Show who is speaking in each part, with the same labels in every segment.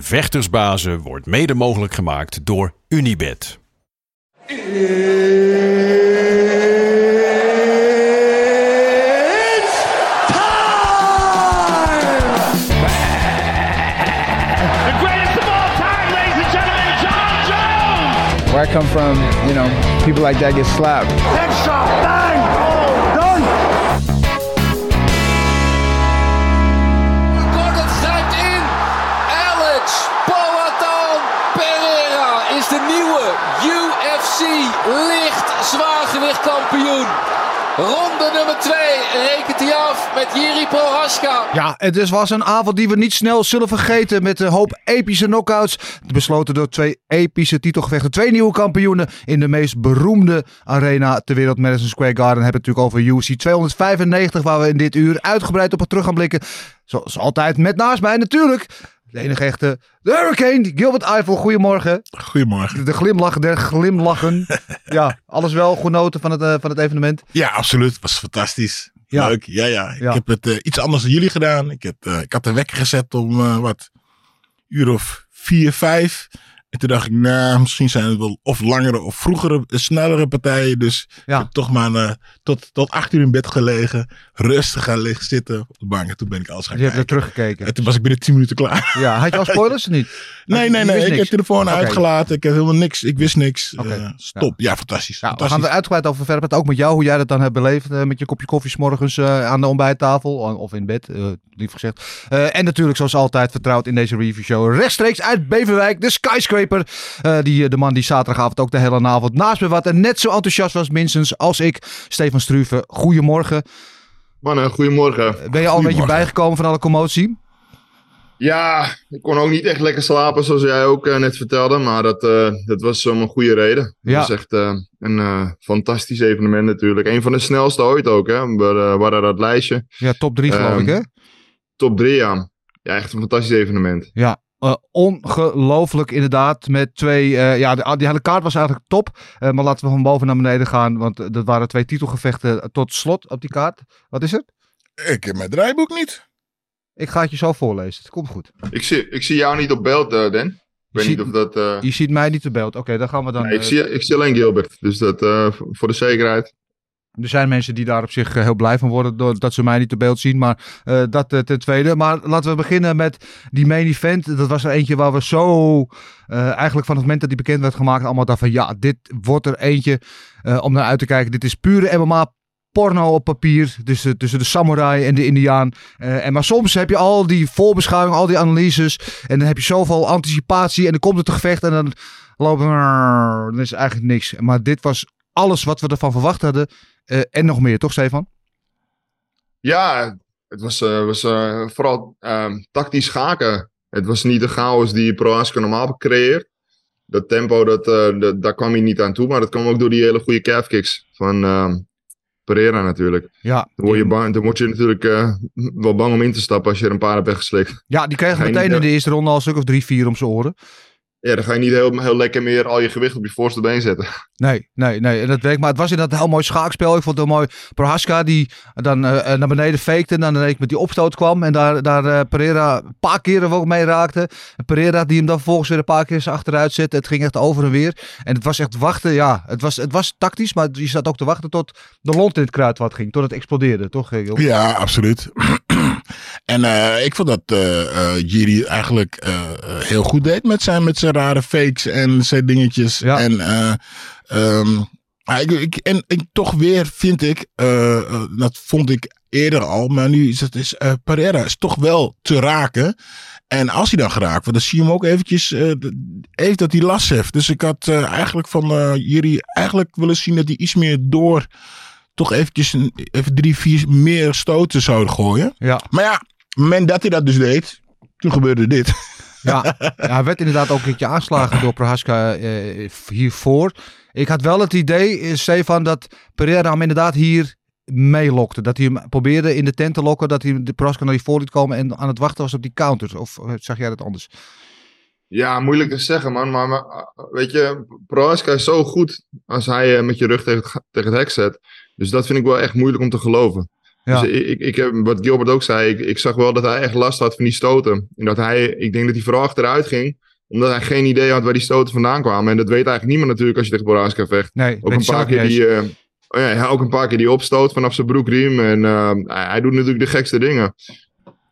Speaker 1: Vechtersbazen wordt mede mogelijk gemaakt door Unibed.
Speaker 2: The greatest of all time, ladies and gentlemen, John Jones.
Speaker 3: Where I come from, you know, people like that get slapped.
Speaker 4: Kampioen. Ronde nummer 2 rekent hij af met Jiri Prohaska.
Speaker 5: Ja, het was een avond die we niet snel zullen vergeten. Met een hoop epische knockouts. Besloten door twee epische titelgevechten. Twee nieuwe kampioenen in de meest beroemde arena ter wereld. Madison Square Garden. Hebben het natuurlijk over UFC 295. Waar we in dit uur uitgebreid op terug gaan blikken. Zoals altijd met naast mij natuurlijk. De enige echte de Hurricane. Gilbert Eiffel. Goedemorgen.
Speaker 6: Goedemorgen.
Speaker 5: De glimlach der glimlachen. ja, alles wel genoten van het, eh, van het evenement.
Speaker 6: Ja, absoluut. Het was fantastisch.
Speaker 5: Ja.
Speaker 6: Leuk. Ja, ja. Ik
Speaker 5: Ja.
Speaker 6: heb het eh, iets anders dan jullie gedaan. Ik, heb, eh, ik had de wekker gezet om wat uur of vier, vijf. En toen dacht ik, nou, misschien zijn het wel of langere of vroegere, eh, snellere partijen. Dus
Speaker 5: Ja.
Speaker 6: ik heb toch maar eh, tot, tot acht uur in bed gelegen. Rustig gaan liggen zitten op de bank. En toen ben ik alles gaan
Speaker 5: Je hebt er teruggekeken.
Speaker 6: En toen was ik binnen tien minuten klaar.
Speaker 5: Ja, had je al spoilers niet?
Speaker 6: Nee,
Speaker 5: Je
Speaker 6: nee, nee. Ik
Speaker 5: niks?
Speaker 6: heb telefoon uitgelaten. Ik heb helemaal niks. Ik wist niks. Eh, stop. Ja, fantastisch.
Speaker 5: Ja, we gaan er uitgebreid over verder praten. Ook met jou, hoe jij dat dan hebt beleefd. met je kopje koffie 's morgens aan de ontbijttafel. Of in bed, lief gezegd. En natuurlijk, zoals altijd, vertrouwd in deze review show. Rechtstreeks uit Beverwijk, de skyscraper. Eh, die, eh, de man die zaterdagavond ook de hele avond naast me wat. En net zo enthousiast was, minstens, als ik. Stefan Struve, goedemorgen.
Speaker 7: Mannen, goedemorgen.
Speaker 5: Ben je al een beetje bijgekomen van alle commotie?
Speaker 7: Ja, ik kon ook niet echt lekker slapen, zoals jij ook eh, net vertelde. Maar dat, eh, dat was om een goede reden.
Speaker 5: Ja.
Speaker 7: Het was echt eh, een eh, fantastisch evenement natuurlijk. Een van de snelste ooit ook, hè. We eh, waren dat lijstje.
Speaker 5: Ja, top drie geloof
Speaker 7: Ehm,
Speaker 5: ik, hè?
Speaker 7: Top 3, ja. Ja, echt een fantastisch evenement.
Speaker 5: Ja, eh, ongelooflijk inderdaad. Met twee, eh, ja, de, die hele kaart was eigenlijk top. Eh, maar laten we van boven naar beneden gaan. Want dat waren twee titelgevechten tot slot op die kaart. Wat is het?
Speaker 6: Ik heb mijn draaiboek niet.
Speaker 5: Ik ga het je zo voorlezen. Het komt goed.
Speaker 7: Ik zie, ik zie jou niet op beeld, eh Dan. Ik weet
Speaker 5: ziet-
Speaker 7: niet of dat... eh,
Speaker 5: Je ziet mij niet te beeld. Oké, dan gaan we dan.
Speaker 7: nee, ik, zie, ik zie alleen Gilbert. Dus dat eh, voor de zekerheid.
Speaker 5: Er zijn mensen die daar op zich eh, heel blij van worden doordat ze mij niet te beeld zien. Maar eh, dat eh, ten tweede. Maar laten we beginnen met die main event. Dat was er eentje waar we zo eigenlijk van het moment dat die bekend werd gemaakt allemaal dachten van ja, dit wordt er eentje om naar uit te kijken. Dit is pure MMA porno op papier. Dus tussen de samurai en de indiaan. En maar soms heb je al die voorbeschouwing, al die analyses. En dan heb je zoveel anticipatie. En dan komt het gevecht en dan lopen Dan is eigenlijk niks. Maar dit was alles wat we ervan verwacht hadden. Eh, en nog meer, toch Stefan?
Speaker 7: Ja, het was, eh, was eh, vooral ehm, tactisch schaken. Het was niet de chaos die Prohaska normaal creëert. Dat tempo, dat, dat, daar kwam hij niet aan toe. Maar dat kwam ook door die hele goede calf kicks van ehm, Pereira natuurlijk.
Speaker 5: Ja,
Speaker 7: Dan word je, bang, dan word je natuurlijk wel bang om in te stappen als je er een paar hebt weggeslikt.
Speaker 5: ja die
Speaker 7: je
Speaker 5: meteen in de eerste ronde al een stuk of drie, vier om zijn oren.
Speaker 7: Ja, dan ga je niet heel, heel lekker meer al je gewicht op je voorste been zetten.
Speaker 5: Nee, nee, nee. En dat werkt. Maar het was inderdaad een heel mooi schaakspel. Ik vond het heel mooi. Prohaska die dan eh, eh, naar beneden fakte. En dan ineens met die opstoot kwam. En daar, daar eh, Pereira een paar keren ook mee raakte. En Pereira die hem dan vervolgens weer een paar keer achteruit zette. Het ging echt over en weer. En het was echt wachten. Ja, het was, het was tactisch. Maar je zat ook te wachten tot de lont in het kruid wat ging. Tot het explodeerde, toch?
Speaker 6: Ja, absoluut. En eh, ik vond dat eh eh, Jiri eigenlijk heel goed deed met zijn, met zijn rare fakes en zijn dingetjes.
Speaker 5: Ja.
Speaker 6: En, ik, ik, en, en toch weer vind ik, dat vond ik eerder al, maar nu is het is, Pereira is toch wel te raken. En als hij dan geraakt wordt, dan zie je hem ook eventjes, even dat hij last heeft. Dus ik had eigenlijk van eh Jiri eigenlijk willen zien dat hij iets meer door toch eventjes een, even drie, vier meer stoten zouden gooien.
Speaker 5: Ja.
Speaker 6: Maar ja, het moment dat hij dat dus deed, toen gebeurde dit.
Speaker 5: Ja, ja, hij werd inderdaad ook een keertje aanslagen door Prohaska eh, hiervoor. Ik had wel het idee, eh, Stefan, dat Pereira hem inderdaad hier meelokte. Dat hij hem probeerde in de tent te lokken, dat hij de Prohaska naar die voor liet komen en aan het wachten was op die counters. Of eh, zag jij dat anders?
Speaker 7: Ja, moeilijk te zeggen, man. Maar, maar, uh, weet je, Prohaska is zo goed als hij eh, met je rug tegen tegen het hek zet. Dus dat vind ik wel echt moeilijk om te geloven.
Speaker 5: Ja.
Speaker 7: Dus ik, ik, heb, wat Gilbert ook zei, ik, ik zag wel dat hij echt last had van die stoten. En dat hij, ik denk dat hij vooral achteruit ging, omdat hij geen idee had waar die stoten vandaan kwamen. En dat weet eigenlijk niemand natuurlijk als je tegen Prohaska vecht.
Speaker 5: Nee,
Speaker 7: Ook een paar keer die, eh, oh ja, ook een paar keer die opstoot vanaf zijn broekriem. En eh, hij doet natuurlijk de gekste dingen.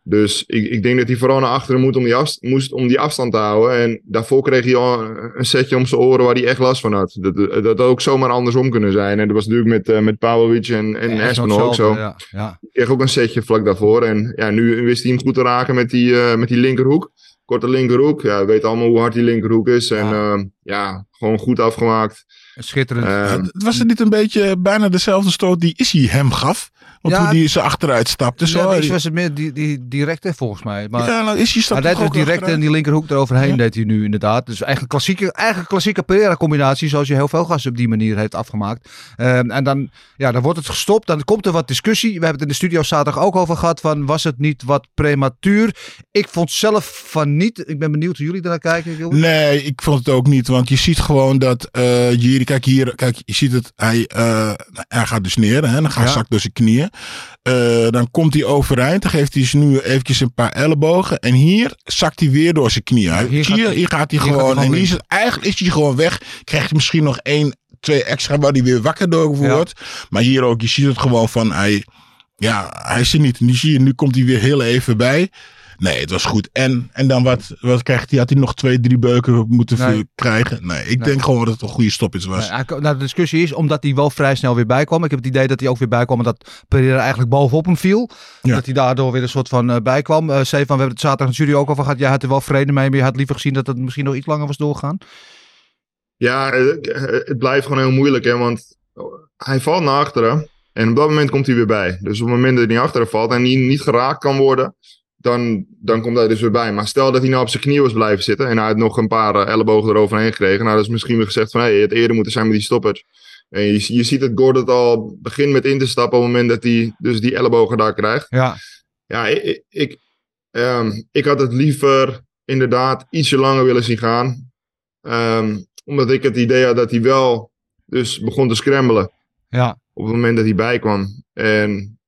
Speaker 7: Dus ik, ik denk dat hij vooral naar achteren moet om die, afst- moest om die afstand te houden. En daarvoor kreeg hij al een setje om zijn oren waar hij echt last van had. Dat, dat had ook zomaar andersom kunnen zijn. En dat was natuurlijk met, eh met Pavlovic en, en
Speaker 5: Ja,
Speaker 7: Espen ook zo.
Speaker 5: Ja, ja.
Speaker 7: Kreeg ook een setje vlak daarvoor. En ja, nu wist hij hem goed te raken met die, eh, met die linkerhoek. Korte linkerhoek. Ja, we weten allemaal hoe hard die linkerhoek is. En ja, ja gewoon goed afgemaakt.
Speaker 5: Schitterend.
Speaker 7: Eh,
Speaker 6: Was het niet een beetje bijna dezelfde stoot die Issy hem gaf? Want
Speaker 5: Ja,
Speaker 6: die ze achteruit stapte. Zo,
Speaker 5: ja,
Speaker 6: die-
Speaker 5: deze was het meer die, die directe volgens mij. Maar
Speaker 6: ja, nou, Issy
Speaker 5: hij deed
Speaker 6: toch
Speaker 5: dus
Speaker 6: ook
Speaker 5: direct in die linkerhoek eroverheen
Speaker 6: Ja.
Speaker 5: deed hij nu inderdaad. Dus eigenlijk klassieke, eigenlijk klassieke Pereira combinatie zoals je heel veel gasten op die manier heeft afgemaakt. Ehm, en dan, ja, dan wordt het gestopt. Dan komt er wat discussie. We hebben het in de studio zaterdag ook over gehad van was het niet wat prematuur? Ik vond zelf van niet. Ik ben benieuwd hoe jullie daarnaar kijken. Gilbert.
Speaker 6: Nee, ik vond het ook niet. Want je ziet gewoon dat eh Jiri, kijk hier, kijk, je ziet het, hij, eh, hij gaat dus neer, hè, dan gaat
Speaker 5: Ja.
Speaker 6: zakt door zijn knieën. Eh, dan komt hij overeind, dan geeft hij ze nu eventjes een paar ellebogen. En hier zakt hij weer door zijn knieën. Hij-
Speaker 5: Hier gaat
Speaker 6: hier,
Speaker 5: hij-
Speaker 6: gaat hij
Speaker 5: hier gaat hij
Speaker 6: gewoon, en hier is het, eigenlijk is hij gewoon weg. Krijgt hij misschien nog één, twee extra waar hij weer wakker door wordt. Maar hier ook, je ziet het gewoon van, hij, ja, hij er niet. Nu zie je, nu komt hij weer heel even bij. Nee, het was goed. En, en dan wat, wat krijgt hij? Had hij nog twee, drie beuken moeten
Speaker 5: Nee.
Speaker 6: krijgen? Nee, ik
Speaker 5: Nee.
Speaker 6: denk gewoon dat het een goede stoppage was.
Speaker 5: Nee, hij- nou, de discussie is omdat hij wel vrij snel weer bijkwam. Ik heb het idee dat hij ook weer bijkwam en dat Pereira eigenlijk bovenop hem viel.
Speaker 6: Ja.
Speaker 5: Dat hij daardoor weer een soort van eh, bijkwam. Eh Stefan, we hebben het zaterdag in de studio ook over gehad. Jij had er wel vrede mee, maar je had liever gezien dat het misschien nog iets langer was doorgaan.
Speaker 7: Ja, eh, het blijft gewoon heel moeilijk, hè, want hij valt naar achteren en op dat moment komt hij weer bij. Dus op het moment dat hij naar achteren valt en niet, niet geraakt kan worden, dan, dan komt hij dus weer bij. Maar stel dat hij nou op zijn knieën was blijven zitten en hij had nog een paar eh, ellebogen eroverheen gekregen, nou, dat is misschien weer gezegd van, hé, hey, het eerder moeten zijn met die stoppers. En je, je ziet dat Gordon al begint met in te stappen op het moment dat hij dus die ellebogen daar krijgt.
Speaker 5: Ja,
Speaker 7: Ja, ik, ik, ehm, ik had het liever inderdaad ietsje langer willen zien gaan. Ehm, omdat ik het idee had dat hij wel dus begon te scrambelen
Speaker 5: ja.
Speaker 7: op het moment dat hij bijkwam. En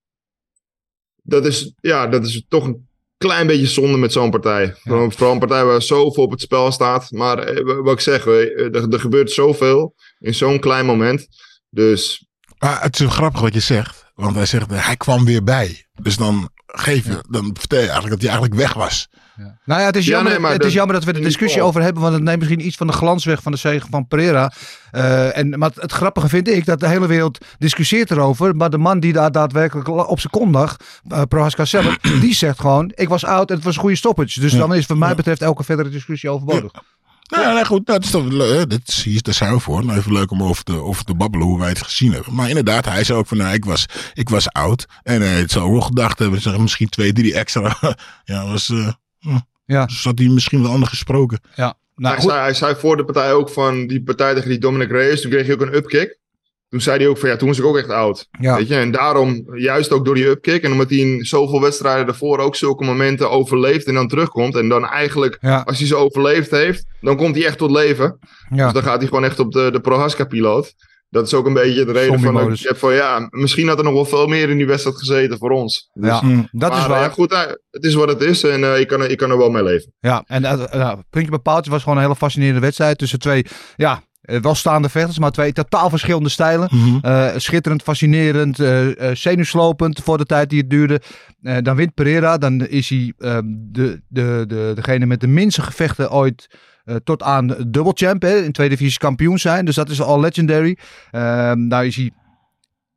Speaker 7: dat is, ja, dat is toch een klein beetje zonde met zo'n partij. Vooral vooral een partij waar zoveel op het spel staat. Maar eh, wat ik zeg, eh, er, er gebeurt zoveel in zo'n klein moment. Dus
Speaker 6: Maar het is grappig wat je zegt. Want hij zegt, hij kwam weer bij. Dus dan geef je, dan vertel je eigenlijk dat hij eigenlijk weg was.
Speaker 5: Ja. Nou ja, het is,
Speaker 7: Ja,
Speaker 5: jammer,
Speaker 7: nee, maar
Speaker 5: het
Speaker 7: dat-
Speaker 5: is jammer dat we er
Speaker 7: in
Speaker 5: discussie over hebben, want het neemt misschien iets van de glans weg van de zegen van Pereira. Eh, en, maar het, het grappige vind ik dat de hele wereld discussieert erover, maar de man die daar daadwerkelijk op zijn kondag, uh, Prohaska zelf, die zegt gewoon, ik was oud en het was een goede stoppage. Dus
Speaker 6: Ja.
Speaker 5: dan is wat mij
Speaker 6: Ja.
Speaker 5: betreft elke verdere discussie overbodig.
Speaker 6: Nou, nee, goed, dat is toch leuk. Dit is, hier is- daar zijn we voor. Nou, even leuk om over te, over te babbelen hoe wij het gezien hebben. Maar inderdaad, hij zei ook van, nou, ik was, ik was oud. En hij het zou ook wel gedacht hebben, zeg, misschien twee, drie extra. ja, was, eh.
Speaker 5: Ja.
Speaker 6: Dus had hij misschien wel anders gesproken.
Speaker 5: Ja, nou
Speaker 7: hij, zei, hij zei voor de partij ook van die partij tegen die Dominic Reyes. Toen kreeg hij ook een upkick. Toen zei hij ook van ja, toen was ik ook echt oud.
Speaker 5: Ja.
Speaker 7: Weet je? En daarom, juist ook door die upkick. En omdat hij in zoveel wedstrijden daarvoor ook zulke momenten overleeft en dan terugkomt. En dan eigenlijk,
Speaker 5: Ja,
Speaker 7: als hij ze overleefd heeft, dan komt hij echt tot leven.
Speaker 5: ja.
Speaker 7: Dus dan gaat hij gewoon echt op de, de Prohaska-piloot. Dat is ook een beetje de reden van,
Speaker 5: Zombie-modus.
Speaker 7: ik heb van ja, misschien had er nog wel veel meer in die wedstrijd gezeten voor ons. Dus,
Speaker 5: Ja,
Speaker 6: Hm.
Speaker 5: dat is
Speaker 7: maar,
Speaker 5: waar.
Speaker 7: ja, goed, eh, het is wat het is en eh, ik, kan, er- ik kan er wel mee leven.
Speaker 5: Ja, en uh, uh, puntje bepaald. Het was gewoon een hele fascinerende wedstrijd tussen twee, ja, wel staande vechters, maar twee totaal verschillende stijlen.
Speaker 6: Mhm.
Speaker 5: Eh, schitterend, fascinerend, eh eh, zenuwslopend voor de tijd die het duurde. Eh, dan wint Pereira, dan is hij ehm, de, de, de, degene met de minste gevechten ooit eh, tot aan dubbelchamp, hè, in tweede divisie kampioen zijn. Dus dat is al legendary. Ehm nou is hij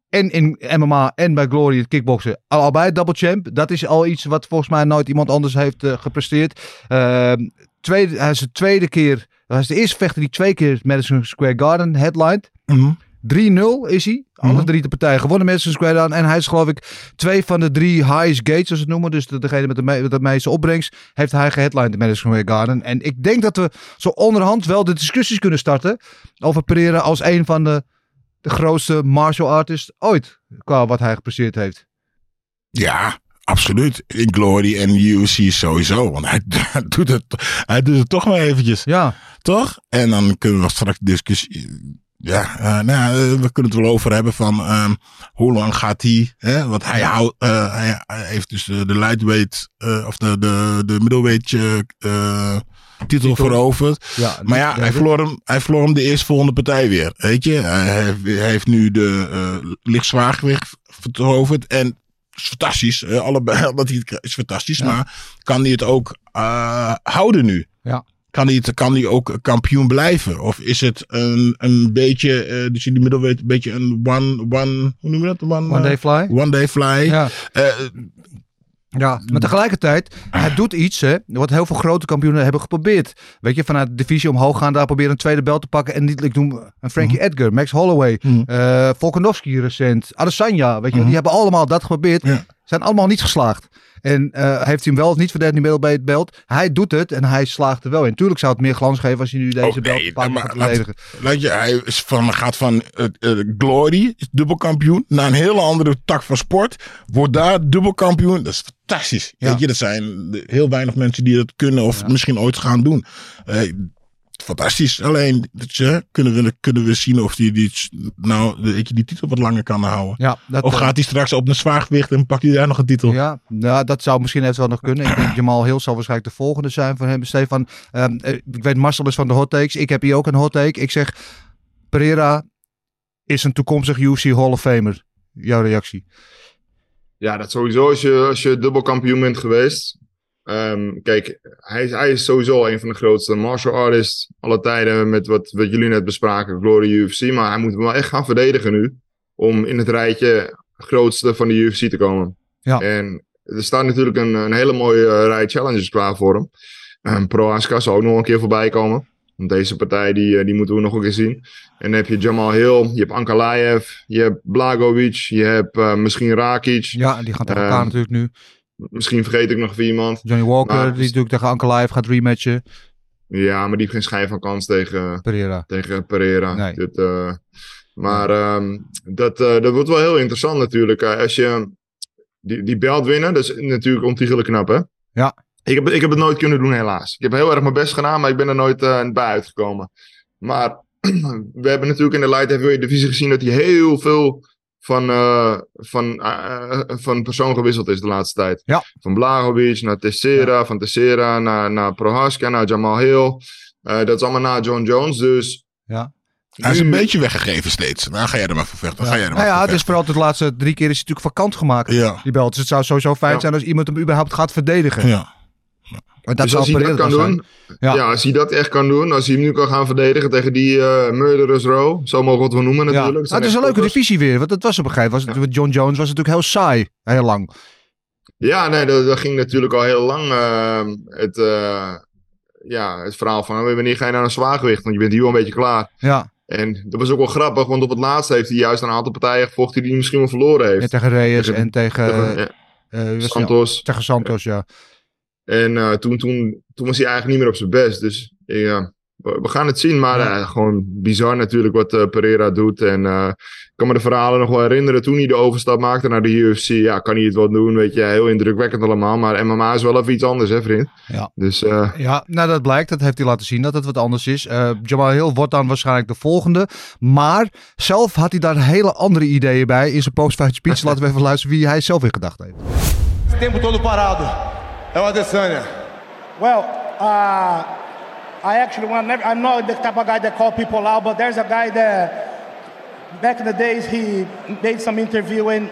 Speaker 5: en in MMA en bij Glory het kickboksen al- allebei double champ. Dat is al iets wat volgens mij nooit iemand anders heeft eh, gepresteerd. Ehm, tweede, hij is de tweede keer, hij is de eerste vechter die twee keer Madison Square Garden headlined.
Speaker 6: Mhm.
Speaker 5: 3-0 is hij. Alle
Speaker 6: Mhm.
Speaker 5: drie de partijen gewonnen Madison Square Garden. En hij is geloof ik twee van de drie highest gates, ze het noemen. Dus de, degene met de, me- met de meeste opbrengst, heeft hij geheadlined in Madison Square Garden. En ik denk dat we zo onderhand wel de discussies kunnen starten over Pereira als een van de, de grootste martial artists ooit. Qua wat hij gepresteerd heeft.
Speaker 6: Ja, absoluut. In Glory en UFC sowieso. Want hij, hij doet het, hij doet het toch maar eventjes.
Speaker 5: Ja,
Speaker 6: Toch? En dan kunnen we straks discussie. Ja, eh, nou, ja, eh, we kunnen het wel over hebben van ehm, hoe lang gaat hij? Hè? Want hij, houdt, eh, hij, hij heeft dus de, de lightweight of de, de, de middleweight titel veroverd.
Speaker 5: ja,
Speaker 6: Maar ja, hij verloor, hem, hij verloor hem de eerstvolgende partij weer. Weet je, hij heeft, hij heeft nu de uh, licht zwaargewicht veroverd. En is fantastisch. allebei dat hij het krijgt is fantastisch.
Speaker 5: Ja.
Speaker 6: Maar kan hij het ook houden nu?
Speaker 5: Ja.
Speaker 6: Kan hij, het, kan hij ook kampioen blijven? Of is het een, een beetje, eh, dus in de middelweight, een beetje een one, one, hoe noem je dat? One,
Speaker 5: One day
Speaker 6: eh,
Speaker 5: fly.
Speaker 6: one day fly.
Speaker 5: Ja.
Speaker 6: Eh,
Speaker 5: Ja, maar tegelijkertijd, hij doet iets hè, wat heel veel grote kampioenen hebben geprobeerd. Weet je, vanuit de divisie omhoog gaan, daar proberen een tweede belt te pakken. En niet, ik noem een Frankie Edgar, Max Holloway,
Speaker 6: Mhm.
Speaker 5: eh Volkanovski recent, Adesanya, weet je,
Speaker 6: Mhm.
Speaker 5: die hebben allemaal dat geprobeerd.
Speaker 6: Ja.
Speaker 5: Zijn allemaal niet geslaagd. En eh, heeft hij hem wel of niet verdedigd in middel bij het belt? Hij doet het en hij slaagt er wel in. Tuurlijk zou het meer glans geven als hij nu deze
Speaker 6: Oh,
Speaker 5: belt
Speaker 6: nee,
Speaker 5: een paar
Speaker 6: maar laat- je, hij is van, gaat van eh, Glory, dubbelkampioen, naar een hele andere tak van sport. Wordt daar dubbelkampioen. Dat is fantastisch.
Speaker 5: Ja.
Speaker 6: Weet je, er zijn heel weinig mensen die dat kunnen of
Speaker 5: Ja.
Speaker 6: misschien ooit gaan doen. Fantastisch. Alleen, kunnen, we, kunnen we zien of hij die, nou, weet je, die titel wat langer kan houden.
Speaker 5: Ja, dat,
Speaker 6: Of
Speaker 5: eh,
Speaker 6: gaat hij straks op een zwaargewicht en pakt hij daar nog een titel?
Speaker 5: Ja, nou, dat zou misschien eventueel nog kunnen. Ik denk Jamal Hill zal waarschijnlijk de volgende zijn van hem. Stefan, ehm, eh, ik weet Marcel is van de hot takes. Ik heb hier ook een hot take. Ik zeg, Pereira is een toekomstig UFC Hall of Famer. Jouw reactie?
Speaker 7: Ja, dat sowieso als je, als je dubbelkampioen bent geweest. Ehm, kijk, hij, is- hij is sowieso een van de grootste martial artists alle tijden met wat, wat jullie net bespraken, Glory UFC. Maar hij moet wel echt gaan verdedigen nu om in het rijtje grootste van de UFC te komen.
Speaker 5: Ja.
Speaker 7: En er staat natuurlijk een, een hele mooie eh, rij challenges klaar voor hem. Ehm, Pro Aska zal ook nog een keer voorbij komen. Want deze partij die, eh, die moeten we nog een keer zien. En dan heb je Jamal Hill, je hebt Ankalaev, je hebt Blagovic, je hebt eh, misschien Rakic.
Speaker 5: Ja, die gaan tegen elkaar
Speaker 7: Ehm,
Speaker 5: natuurlijk nu.
Speaker 7: Misschien vergeet ik nog even iemand.
Speaker 5: Johnny Walker,
Speaker 7: maar-
Speaker 5: die natuurlijk tegen Anke Live gaat rematchen.
Speaker 7: Ja, maar die heeft geen schijn van kans tegen,
Speaker 5: Pereira.
Speaker 7: tegen Pereira.
Speaker 5: Nee.
Speaker 7: Dit, eh, maar ehm, dat, eh, dat wordt wel heel interessant natuurlijk. Eh, als je die, die belt winnen, dat is natuurlijk ontiegelijk knap hè?
Speaker 5: Ja.
Speaker 7: Ik heb, ik heb het nooit kunnen doen helaas. Ik heb heel erg mijn best gedaan, maar ik ben er nooit bij uitgekomen. Maar we hebben natuurlijk in de light heavyweight divisie gezien dat hij heel veel van, eh, van, eh, van persoon gewisseld is de laatste tijd.
Speaker 5: Ja.
Speaker 7: Van Blagovic naar Teixeira, van Teixeira naar, naar Prohaska, naar Jamal Hill. Eh, dat is allemaal na John Jones, dus...
Speaker 5: Ja.
Speaker 6: Hij is een beetje weggegeven steeds. Nou, ga jij er maar voor vechten. Ga jij er maar
Speaker 5: Nou ja,
Speaker 6: voor
Speaker 5: het is vooral de laatste drie keer is hij natuurlijk vakant gemaakt.
Speaker 6: Ja.
Speaker 5: Die belt. Dus het zou sowieso fijn
Speaker 7: Ja.
Speaker 5: zijn als iemand hem überhaupt gaat verdedigen.
Speaker 6: Ja.
Speaker 5: Dat
Speaker 7: dus als hij dat kan doen, ja. als hij dat echt kan doen, als hij hem nu kan gaan verdedigen tegen die eh Murderers Row, zo mogen we het wel noemen
Speaker 5: Ja.
Speaker 7: natuurlijk.
Speaker 5: Nou,
Speaker 7: Dat zijn
Speaker 5: het is een leuke divisie weer. Want het was op een gegeven moment, met John Jones was het natuurlijk heel saai. Heel lang.
Speaker 7: Ja, nee, dat, dat ging natuurlijk al heel lang. ehm, het, eh, ja, het verhaal van wanneer ga je naar een zwaargewicht? Want je bent hier wel een beetje klaar.
Speaker 5: Ja,
Speaker 7: En dat was ook wel grappig, want op het laatste heeft hij juist een aantal partijen gevochten die hij misschien wel verloren
Speaker 5: ja,
Speaker 7: heeft.
Speaker 5: tegen Reyes
Speaker 7: Tegen-
Speaker 5: en tegen,
Speaker 7: ja,
Speaker 5: eh,
Speaker 7: Santos.
Speaker 5: tegen Santos, ja.
Speaker 7: En eh, toen, toen, toen was hij eigenlijk niet meer op zijn best. Dus ja, we, we gaan het zien. Maar
Speaker 5: Ja.
Speaker 7: eh, gewoon bizar natuurlijk wat eh, Pereira doet. En eh, ik kan me de verhalen nog wel herinneren. Toen hij de overstap maakte naar de UFC. Ja, kan hij het wel doen. Weet je, heel indrukwekkend allemaal. Maar MMA is wel even iets anders, hè vriend?
Speaker 5: Ja.
Speaker 7: Dus eh,
Speaker 5: Ja, nou dat blijkt. Dat heeft hij laten zien dat het wat anders is. Eh, Jamal Hill wordt dan waarschijnlijk de volgende. Maar zelf had hij daar hele andere ideeën bij in zijn post-fight speech. Laten we even luisteren wie hij zelf in gedacht heeft.
Speaker 8: Esse tempo todo parado.
Speaker 9: Well, uh, I actually want. I'm not the type of guy that call people out, but there's a guy that back in the days he made some interview and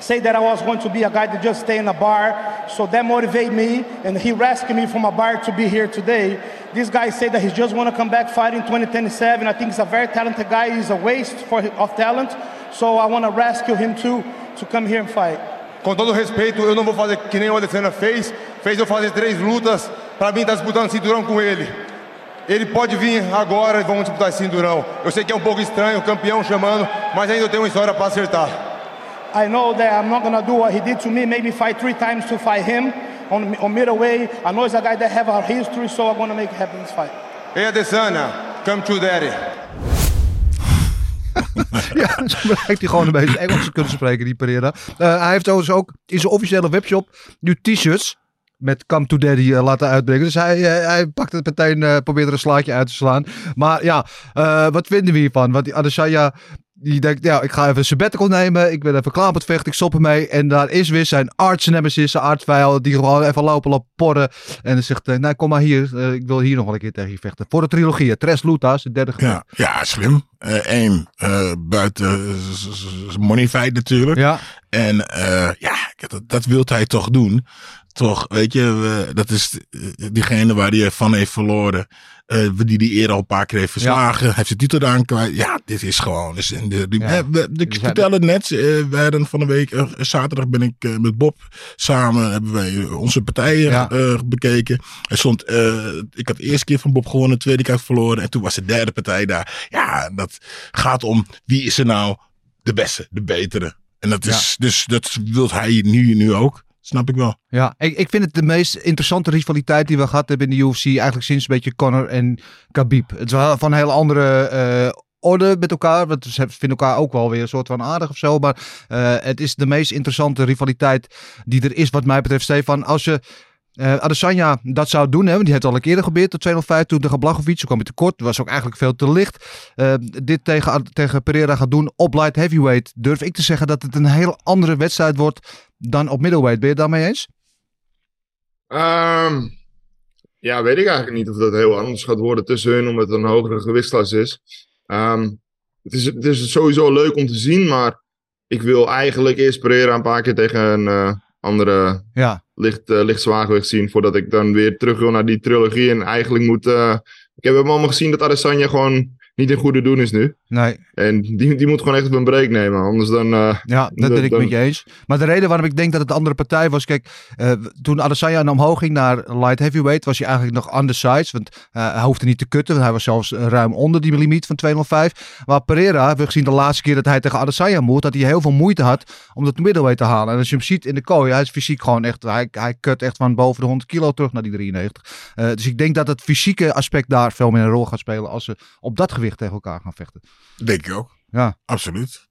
Speaker 9: say that I was going to be a guy that just stay in a bar. So that motivated me, and he rescued me from a bar to be here today. This guy said that he just want to come back fight in 2027. I think he's a very talented guy. He's a waste for, of talent. So I want to rescue him too to come here and fight.
Speaker 8: Com todo respeito, eu não vou fazer que nem o Adesanya fez. Fez eu fazer três lutas pra mim estar disputando cinturão com ele. Ele pode vir agora e vamos disputar esse cinturão. Eu sei que é um pouco estranho, o campeão chamando, mas ainda tenho uma história para acertar.
Speaker 9: I know that I'm not gonna do what he did to me. Maybe fight three times to fight him on, on middleweight. I know he's a guy that have a history, so I'm gonna make it happen this fight.
Speaker 8: Hey Adesanya, come to daddy.
Speaker 5: ja, zo blijkt hij gewoon een beetje Engels te kunnen spreken, die Pereira. Uh, hij heeft overigens ook in zijn officiële webshop nu t-shirts met Come to Daddy uh, laten uitbrengen. Dus hij, uh, hij pakt het meteen, uh, probeert er een slaatje uit te slaan. Maar ja, wat vinden we hiervan? Want die Adesanya, die denkt, ja, ik ga even een sabbatical nemen. Ik ben even klaar met vechten. Ik stop ermee. En daar is weer zijn arts nemesis, zijn artsvijand. Die gewoon even lopen op porren. En dan zegt, nee, nou, kom maar hier. ik wil hier nog wel een keer tegen je vechten. Voor de trilogie. Tres Lutas, de derde
Speaker 6: Ja, ja slim. Eén, buiten money fight natuurlijk.
Speaker 5: Ja.
Speaker 6: En ja, dat, dat wil hij toch doen toch, weet je, dat is diegene waar hij van heeft verloren. Uh, die die eerder al een paar keer heeft verslagen. Ja. Heeft zijn titel aan kwijt. Ja, dit is gewoon. Dus in de, die, ja. we, ik vertel het net. Uh, van de week, uh, zaterdag ben ik met Bob samen. Hebben wij onze partijen ja. bekeken. Er stond, ik had de eerste keer van Bob gewonnen, de tweede keer verloren. En toen was de derde partij daar. Ja, dat gaat om wie is er nou de beste, de betere. En dat is, dus dat wil hij nu, nu ook. Snap ik wel.
Speaker 5: Ja, ik, ik vind het de meest interessante rivaliteit die we gehad hebben in de UFC. Eigenlijk sinds een beetje Conor en Khabib. Het is wel van een hele andere uh, orde met elkaar. Want ze vinden elkaar ook wel weer een soort van aardig of zo. Maar uh, het is de meest interessante rivaliteit die er is wat mij betreft. Stefan, als je uh, Adesanya dat zou doen, hè, want die heeft al een keer gebeurd tot 205 toen tegen Blachowicz. Toen kwam hij tekort, was ook eigenlijk veel te licht. Dit tegen, tegen Pereira gaat doen op light heavyweight. Durf ik te zeggen dat het een heel andere wedstrijd wordt dan op middleweight. Ben je het daarmee eens?
Speaker 7: Um, ja, weet ik eigenlijk niet of dat heel anders gaat worden tussen hun, omdat het een hogere gewichtsklasse is. Um, het is. Het is sowieso leuk om te zien, maar ik wil eigenlijk eerst Pereira een paar keer tegen een uh, andere
Speaker 5: ja.
Speaker 7: licht, uh, licht zwaargewicht zien, voordat ik dan weer terug wil naar die trilogie. En eigenlijk moet... Uh, ik heb allemaal gezien dat Adesanya gewoon niet in goede doen is nu.
Speaker 5: Nee.
Speaker 7: En die, die moet gewoon echt een break nemen. Anders dan... Uh,
Speaker 5: ja, dat ben ik dan... met je eens. Maar de reden waarom ik denk dat het de andere partij was... Kijk, uh, toen Adesanya omhoog ging naar light heavyweight... was hij eigenlijk nog undersized. Want uh, hij hoefde niet te kutten. Want hij was zelfs ruim onder die limiet van 205. Maar Pereira, hebben we gezien de laatste keer dat hij tegen Adesanya moest... dat hij heel veel moeite had om dat middleweight te halen. En als je hem ziet in de kooi... hij is fysiek gewoon echt... Hij, hij kut echt van boven de 100 kilo terug naar die 93. dus ik denk dat het fysieke aspect daar veel meer een rol gaat spelen... als ze op dat gewicht tegen elkaar gaan vechten.
Speaker 6: Denk ik ook.
Speaker 5: Ja.
Speaker 6: Absoluut.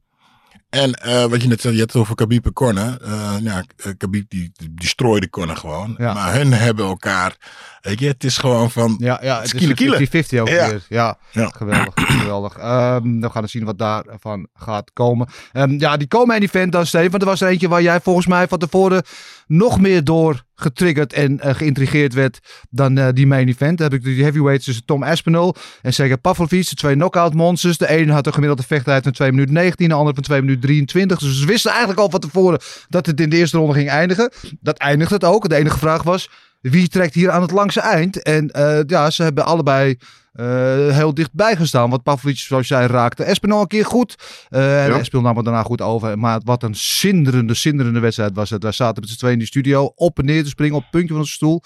Speaker 6: En uh, wat je net zei, je had het over Khabib en Conor. Uh, ja, Khabib die, die strooide Conor gewoon.
Speaker 5: Ja.
Speaker 6: Maar hun hebben elkaar, weet je, het is gewoon van...
Speaker 5: Ja, ja het is 50-50 ook ja. weer. Ja, ja. geweldig. geweldig. Um, we gaan eens zien wat daarvan gaat komen. Um, ja, die komen in event dan, Steven. Want er was er eentje waar jij volgens mij van tevoren nog meer door getriggerd en uh, geïntrigeerd werd dan uh, die main event. Dan heb ik de heavyweights tussen Tom Aspinall en Sergej Pavlovich, de twee knockout monsters. De ene had een gemiddelde vechttijd van 2 minuten 19, de andere van 2 minuten 23. Dus ze wisten eigenlijk al van tevoren dat het in de eerste ronde ging eindigen. Dat eindigde het ook. De enige vraag was, wie trekt hier aan het langste eind? En uh, ja, ze hebben allebei uh, heel dichtbij gestaan. Wat Pavlovic, zoals jij raakte. Espinal een keer goed. Uh, en ja. Espinal nam het daarna goed over. Maar wat een zinderende, zinderende wedstrijd was het. Daar zaten met z'n tweeën in de studio. Op en neer te springen op het puntje van de stoel.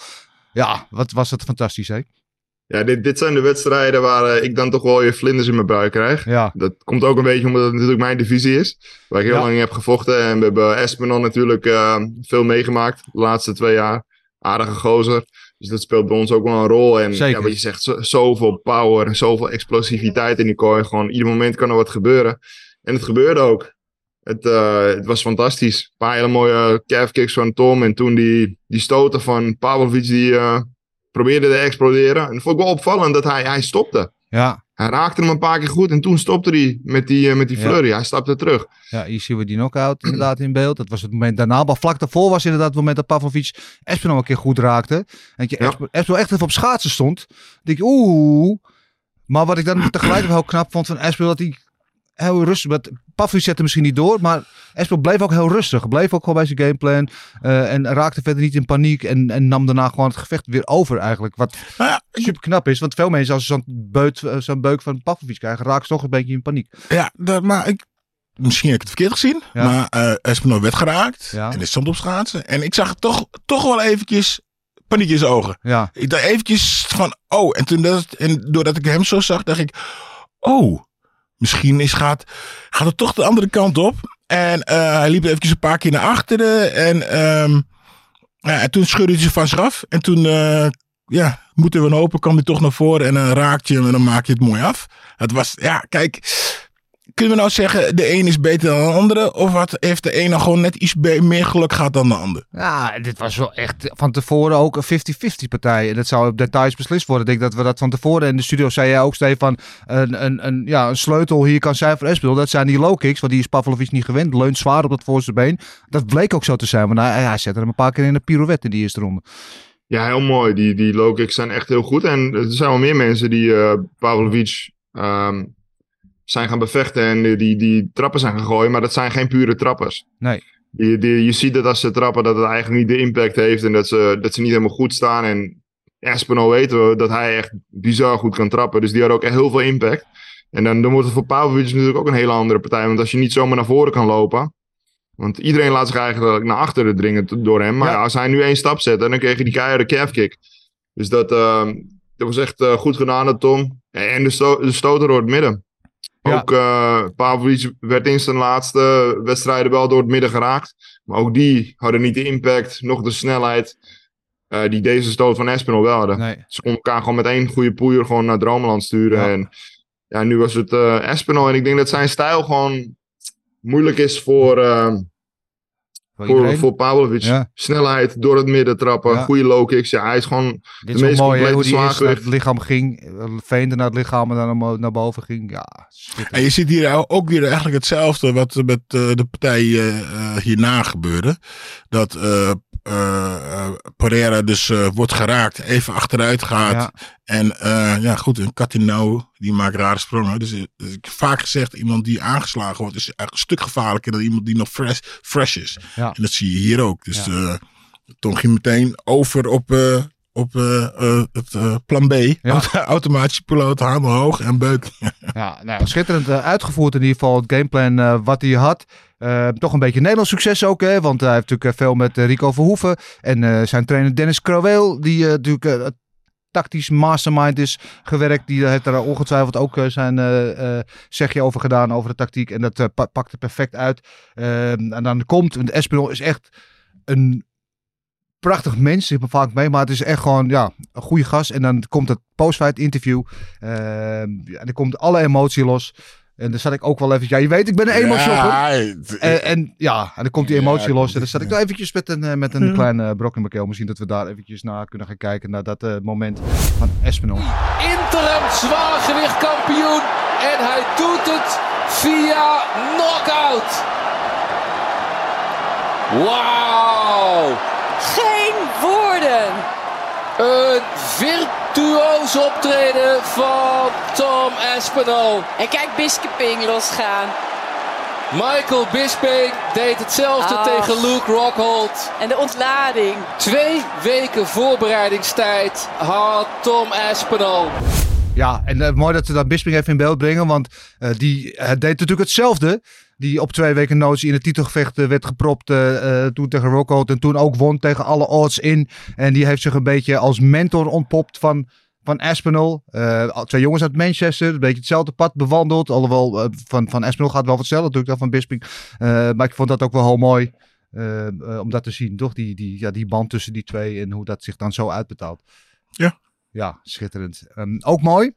Speaker 5: Ja, wat was het fantastisch, hè?
Speaker 7: Ja, dit, dit zijn de wedstrijden waar uh, ik dan toch wel je vlinders in mijn buik krijg.
Speaker 5: Ja.
Speaker 7: Dat komt ook een beetje omdat het natuurlijk mijn divisie is. Waar ik heel ja. lang heb gevochten. En we hebben Espinal natuurlijk uh, veel meegemaakt de laatste twee jaar. Aardige gozer. Dus dat speelt bij ons ook wel een rol. En ja, wat je zegt, zo, zoveel power en zoveel explosiviteit in die kooi. Gewoon ieder moment kan er wat gebeuren. En het gebeurde ook. Het, uh, het was fantastisch. Een paar hele mooie calf kicks van Tom. En toen die, die stoten van Pavlovic die uh, probeerde te exploderen. En dat vond ik wel opvallend dat hij, hij stopte.
Speaker 5: Ja.
Speaker 7: Hij raakte hem een paar keer goed en toen stopte hij met die, uh, met die flurry. Ja. Hij stapte terug.
Speaker 5: Ja, hier zien we die knockout inderdaad in beeld. Dat was het moment daarna. Maar vlak daarvoor was inderdaad het moment dat Pavlovic Espinal een keer goed raakte. En dat je ja. Echt even op schaatsen stond. Dan denk je, oeh. Maar wat ik dan tegelijk heel knap vond van Espinal, dat hij heel rustig. Met Pavlovic zette misschien niet door, maar Espinal bleef ook heel rustig. Bleef ook gewoon bij zijn gameplan. Uh, en raakte verder niet in paniek. En, en nam daarna gewoon het gevecht weer over eigenlijk. Wat
Speaker 6: nou ja,
Speaker 5: super knap is. Want veel mensen als ze zo'n beut, zo'n beuk van Pavlovic krijgen, raken ze toch een beetje in paniek.
Speaker 6: Ja, dat, maar ik, misschien heb ik het verkeerd gezien.
Speaker 5: Ja.
Speaker 6: Maar uh, werd geraakt.
Speaker 5: Ja.
Speaker 6: En is stond op schaatsen. En ik zag toch, toch wel eventjes paniek in zijn ogen.
Speaker 5: Ja.
Speaker 6: Ik dacht eventjes van, oh. En, toen dat, en doordat ik hem zo zag, dacht ik, oh. Misschien is, gaat, gaat het toch de andere kant op. En eh, hij liep eventjes een paar keer naar achteren. En, ehm, ja, en toen scheurde hij ze van zich af. En toen, eh, ja, moeten we hopen, kwam hij toch naar voren. En dan raakt je hem en dan maak je het mooi af. Het was, ja, kijk. Kunnen we nou zeggen, de een is beter dan de andere? Of wat, heeft de ene gewoon net iets meer geluk gehad dan de ander?
Speaker 5: Ja, dit was wel echt van tevoren ook een 50-50 partij. En dat zou op details beslist worden. Ik denk dat we dat van tevoren in de studio zei jij ook, Stefan. Een, een, een, ja, een sleutel hier kan zijn voor Espel. Dat zijn die low kicks, want die is Pavlovic niet gewend. Leunt zwaar op dat voorste been. Dat bleek ook zo te zijn, want hij, hij zette hem een paar keer in een pirouette in die eerste ronde.
Speaker 7: Ja, heel mooi. Die, die low kicks zijn echt heel goed. En er zijn wel meer mensen die eh Pavlovic ehm, zijn gaan bevechten en die, die, die trappen zijn gaan gooien. Maar dat zijn geen pure trappers.
Speaker 5: Nee.
Speaker 7: Die, die, je ziet dat als ze trappen dat het eigenlijk niet de impact heeft en dat ze, dat ze niet helemaal goed staan. En Espino weten we dat hij echt bizar goed kan trappen. Dus die had ook echt heel veel impact. En dan, dan wordt het voor Pavlovic natuurlijk ook een hele andere partij. Want als je niet zomaar naar voren kan lopen. Want iedereen laat zich eigenlijk naar achteren dringen door hem. Maar ja, als hij nu één stap zet, dan kreeg hij die keiharde calf kick. Dus dat, ehm, dat was echt eh, goed gedaan Tom. En de, sto de stoter door het midden. Ook eh Pavlovic werd in zijn laatste wedstrijden wel door het midden geraakt. Maar ook die hadden niet de impact, nog de snelheid. eh, die deze stoot van Espinol wel hadden.
Speaker 5: Nee.
Speaker 7: Ze konden elkaar gewoon met één goede poeier gewoon naar Droomland sturen.
Speaker 5: Ja.
Speaker 7: En ja, nu was het eh Espinol. En ik denk dat zijn stijl gewoon moeilijk is voor,
Speaker 5: Voor
Speaker 7: voor, Pavlovic.
Speaker 5: Ja.
Speaker 7: Snelheid, door het midden trappen,
Speaker 5: Ja.
Speaker 7: goede low kicks. Ja, hij is gewoon
Speaker 5: Dit
Speaker 7: de meest
Speaker 5: mooi hoe
Speaker 7: complete
Speaker 5: die eerst naar
Speaker 7: zwaargewicht.
Speaker 5: het lichaam ging. Veende naar het lichaam en dan naar boven ging. Ja, schitterend.
Speaker 6: En je ziet hier ook weer eigenlijk hetzelfde wat met eh, de partij eh, eh, hierna gebeurde. Dat Pereira dus eh, wordt geraakt, even achteruit gaat.
Speaker 5: Ja.
Speaker 6: En eh, ja, goed, een Catinau, die maakt rare sprongen. Dus, eh, dus ik heb vaak gezegd, iemand die aangeslagen wordt, is eigenlijk een stuk gevaarlijker dan iemand die nog fresh, fresh is.
Speaker 5: Ja.
Speaker 6: En dat zie je hier ook. Dus eh Tom ging meteen over op, eh, op eh, eh, het eh, plan B.
Speaker 5: Ja.
Speaker 6: Automatische piloot, handel hoog en beuk.
Speaker 5: Ja, nou, schitterend uitgevoerd in ieder geval het gameplan wat hij had. Toch een beetje Nederlands succes ook, hè? want hij heeft natuurlijk veel met Rico Verhoeven. En zijn trainer Dennis Crowell, die natuurlijk tactisch mastermind is gewerkt. Die heeft daar ongetwijfeld ook zijn zegje over gedaan, over de tactiek. En dat eh, pa- pakte perfect uit. Ehm, en dan komt, want Espinol is echt een prachtig mens. Ik hem vaak mee, maar het is echt gewoon ja, een goede gast. En dan komt het postfight interview. Ehm, ja, en dan komt alle emotie los. En dan zat ik ook wel even. Ja, je weet, ik ben een emo-shopper.
Speaker 6: Ja,
Speaker 5: En, en ja, en dan komt die
Speaker 6: Ja,
Speaker 5: emotie los. En dan zat ik nou eventjes met een, eh, met een klein eh, brok in mijn keel. Misschien dat we daar eventjes naar kunnen gaan kijken. Naar dat eh, moment van Espinol.
Speaker 4: Interim zwaargewicht kampioen. En hij doet het via knockout. Wauw.
Speaker 10: Geen woorden.
Speaker 4: Een virtuoos optreden van Tom Espinal.
Speaker 10: En kijk Biskeping losgaan.
Speaker 4: Michael Bisping deed hetzelfde tegen Luke Rockhold.
Speaker 10: En de ontlading.
Speaker 4: Twee weken voorbereidingstijd had Tom Espinal.
Speaker 5: Ja, en eh, mooi dat ze dat Bisping even in beeld brengen. Want eh, die eh, deed natuurlijk hetzelfde. Die op twee weken notie in het titelgevecht werd gepropt. toen tegen Rockhold. En toen ook won tegen alle odds in. En die heeft zich een beetje als mentor ontpopt van, van twee jongens uit Manchester. Een beetje hetzelfde pad bewandeld. Alhoewel van, van gaat wel wat natuurlijk dan van Bisping. Maar ik vond dat ook wel heel mooi. om dat te zien, toch? Die, die, ja, die band tussen die twee en hoe dat zich dan zo uitbetaalt.
Speaker 6: Ja.
Speaker 5: Ja, schitterend. Ehm, ook mooi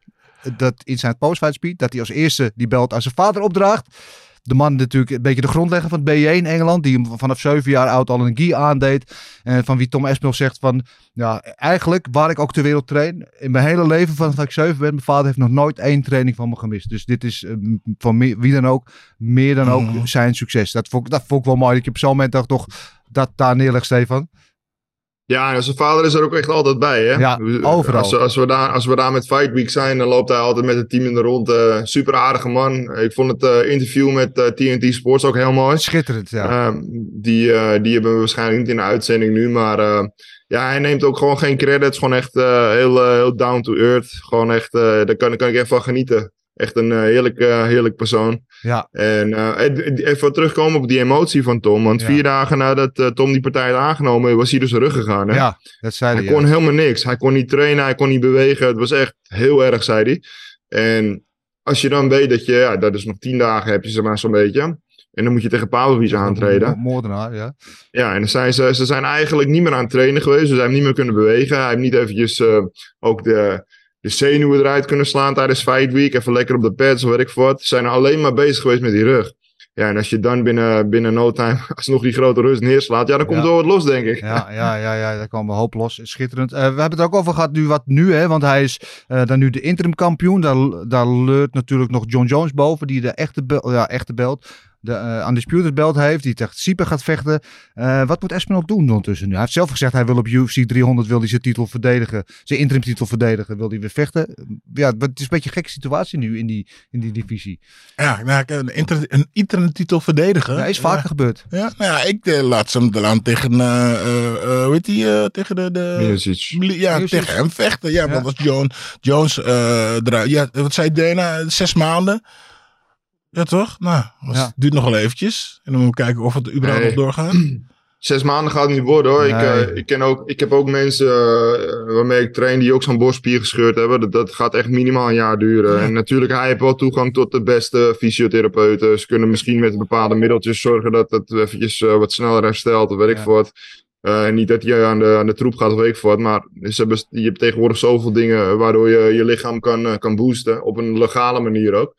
Speaker 5: dat in zijn postfight speed, dat hij als eerste die belt aan zijn vader opdraagt. De man natuurlijk een beetje de grondlegger van het BJ in Engeland, die hem vanaf zeven jaar oud al een gi aandeed. En van wie Tom Espinel zegt van, ja, eigenlijk waar ik ook ter wereld train, in mijn hele leven vanaf dat ik zeven ben, mijn vader heeft nog nooit één training van me gemist. Dus dit is eh, van wie dan ook, meer dan ook
Speaker 6: Mhm.
Speaker 5: zijn succes. Dat vond, ik- dat vond ik wel mooi, dat je op zo'n moment dacht toch, dat daar neerlegt, Stefan.
Speaker 7: Ja, en zijn vader is er ook echt altijd bij, hè?
Speaker 5: Ja, overal.
Speaker 7: Als, we- als, we daar, als we daar met Fight Week zijn, dan loopt hij altijd met het team in de rond. eh super aardige man. Ik vond het eh, interview met eh, TNT Sports ook heel mooi.
Speaker 5: Schitterend, ja.
Speaker 7: Die, eh, die hebben we waarschijnlijk niet in de uitzending nu, maar eh, ja, hij neemt ook gewoon geen credits. Gewoon echt eh, heel, eh, heel down to earth. Gewoon echt, eh, daar, kan, daar kan ik echt van genieten. Echt een eh, heerlijk, eh, heerlijk persoon.
Speaker 5: Ja.
Speaker 7: En eh, even terugkomen op die emotie van Tom. Want
Speaker 5: Ja.
Speaker 7: vier dagen nadat eh, Tom die partij had aangenomen, was hij dus terug gegaan. Hè?
Speaker 5: Ja, dat zei
Speaker 7: Hij
Speaker 5: hij.
Speaker 7: kon helemaal niks. Hij kon niet trainen, hij kon niet bewegen. Het was echt heel erg, zei hij. En als je dan weet dat je, ja, dat is nog tien dagen heb je ze maar zo'n beetje. En dan moet je tegen Pavlovic aantreden.
Speaker 5: Mo- Moordenaar, ja.
Speaker 7: Ja, en dan zijn ze, ze zijn eigenlijk niet meer aan het trainen geweest. Ze zijn niet meer kunnen bewegen. Hij heeft niet eventjes eh, ook de, de zenuwen eruit kunnen slaan tijdens Fight Week. Even lekker op de pads weet ik wat. Ze zijn alleen maar bezig geweest met die rug. Ja, en als je dan binnen, binnen no time alsnog die grote rust neerslaat, ja, dan komt
Speaker 5: Ja.
Speaker 7: er wat los, denk ik.
Speaker 5: Ja, ja, ja, ja, daar kwam een hoop los. Schitterend. Eh, we hebben het ook over gehad nu wat nu, hè, want hij is eh, dan nu de interim kampioen. Daar, daar leurt natuurlijk nog John Jones boven, die de echte, ja, echte belt, de uh, Undisputed belt heeft, die tegen Sieper gaat vechten. Eh, wat moet Espinal doen ondertussen nu? Hij heeft zelf gezegd, hij wil op UFC 300 wil hij zijn titel verdedigen, zijn interim titel verdedigen, wil hij weer vechten. Ja, het is een beetje een gekke situatie nu in die, in die divisie.
Speaker 6: Ja, nou, een, inter, een internettitel verdedigen.
Speaker 5: Ja, is vaker
Speaker 6: Ja.
Speaker 5: gebeurd.
Speaker 6: Ja, nou ja, ik eh, laat ze hem aan tegen, eh eh, eh, hoe heet die, eh, tegen de, de
Speaker 7: Miocic.
Speaker 6: ja,
Speaker 5: Miocic.
Speaker 6: tegen hem vechten. Ja,
Speaker 5: Ja.
Speaker 6: want als Jones, Jones eh, eruit- ja, wat zei Dana, zes maanden. Ja, toch? Nou, dat
Speaker 5: Ja.
Speaker 6: duurt nog wel eventjes. En dan moeten we kijken of het überhaupt
Speaker 7: Nee.
Speaker 6: nog doorgaat.
Speaker 7: Zes maanden gaat het niet worden hoor. Ik, eh, ik, ken ook, ik heb ook mensen eh, waarmee ik train die ook zo'n borstspier gescheurd hebben. Dat, dat gaat echt minimaal een jaar duren. En natuurlijk, hij heeft wel toegang tot de beste fysiotherapeuten. Ze kunnen misschien met bepaalde middeltjes zorgen dat het eventjes eh, wat sneller herstelt of weet ik
Speaker 5: Ja.
Speaker 7: veel wat. Eh, en niet dat je aan de, aan de troep gaat of weet ik veel wat. Maar ze hebben, je hebt tegenwoordig zoveel dingen waardoor je je lichaam kan, kan boosten. Op een legale manier ook.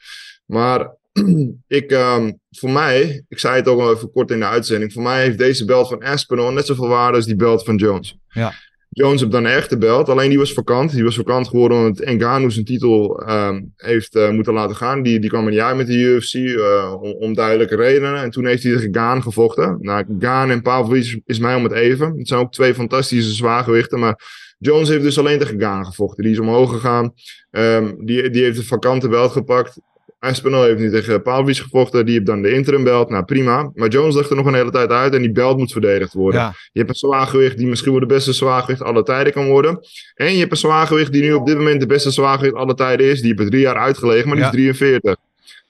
Speaker 7: Maar ik, ehm, voor mij, ik zei het ook al even kort in de uitzending. Voor mij heeft deze belt van Aspinall net zoveel waarde als die belt van Jones.
Speaker 5: Ja.
Speaker 7: Jones heeft dan een echte belt, alleen die was vakant. Die was vakant geworden omdat Ngannou zijn titel ehm, heeft eh, moeten laten gaan. Die, die kwam er niet uit met de UFC, eh, om, om duidelijke redenen. En toen heeft hij tegen Gaan gevochten. Nou, Gaan en Pavlovic is mij om het even. Het zijn ook twee fantastische zwaargewichten, maar Jones heeft dus alleen tegen Gaan gevochten. Die is omhoog gegaan. Ehm, die, die heeft de vakante belt gepakt. Aspinall heeft nu tegen Pavlovic gevochten. Die heeft dan de interim belt. Nou, prima. Maar Jones ligt er nog een hele tijd uit en die belt moet verdedigd worden.
Speaker 5: Ja,
Speaker 7: Je hebt een zwaargewicht die misschien wel de beste zwaargewicht aller tijden kan worden. En je hebt een zwaargewicht die nu op dit moment de beste zwaargewicht aller tijden is. Die heeft er drie jaar uitgelegen, maar die
Speaker 5: Ja.
Speaker 7: is 43.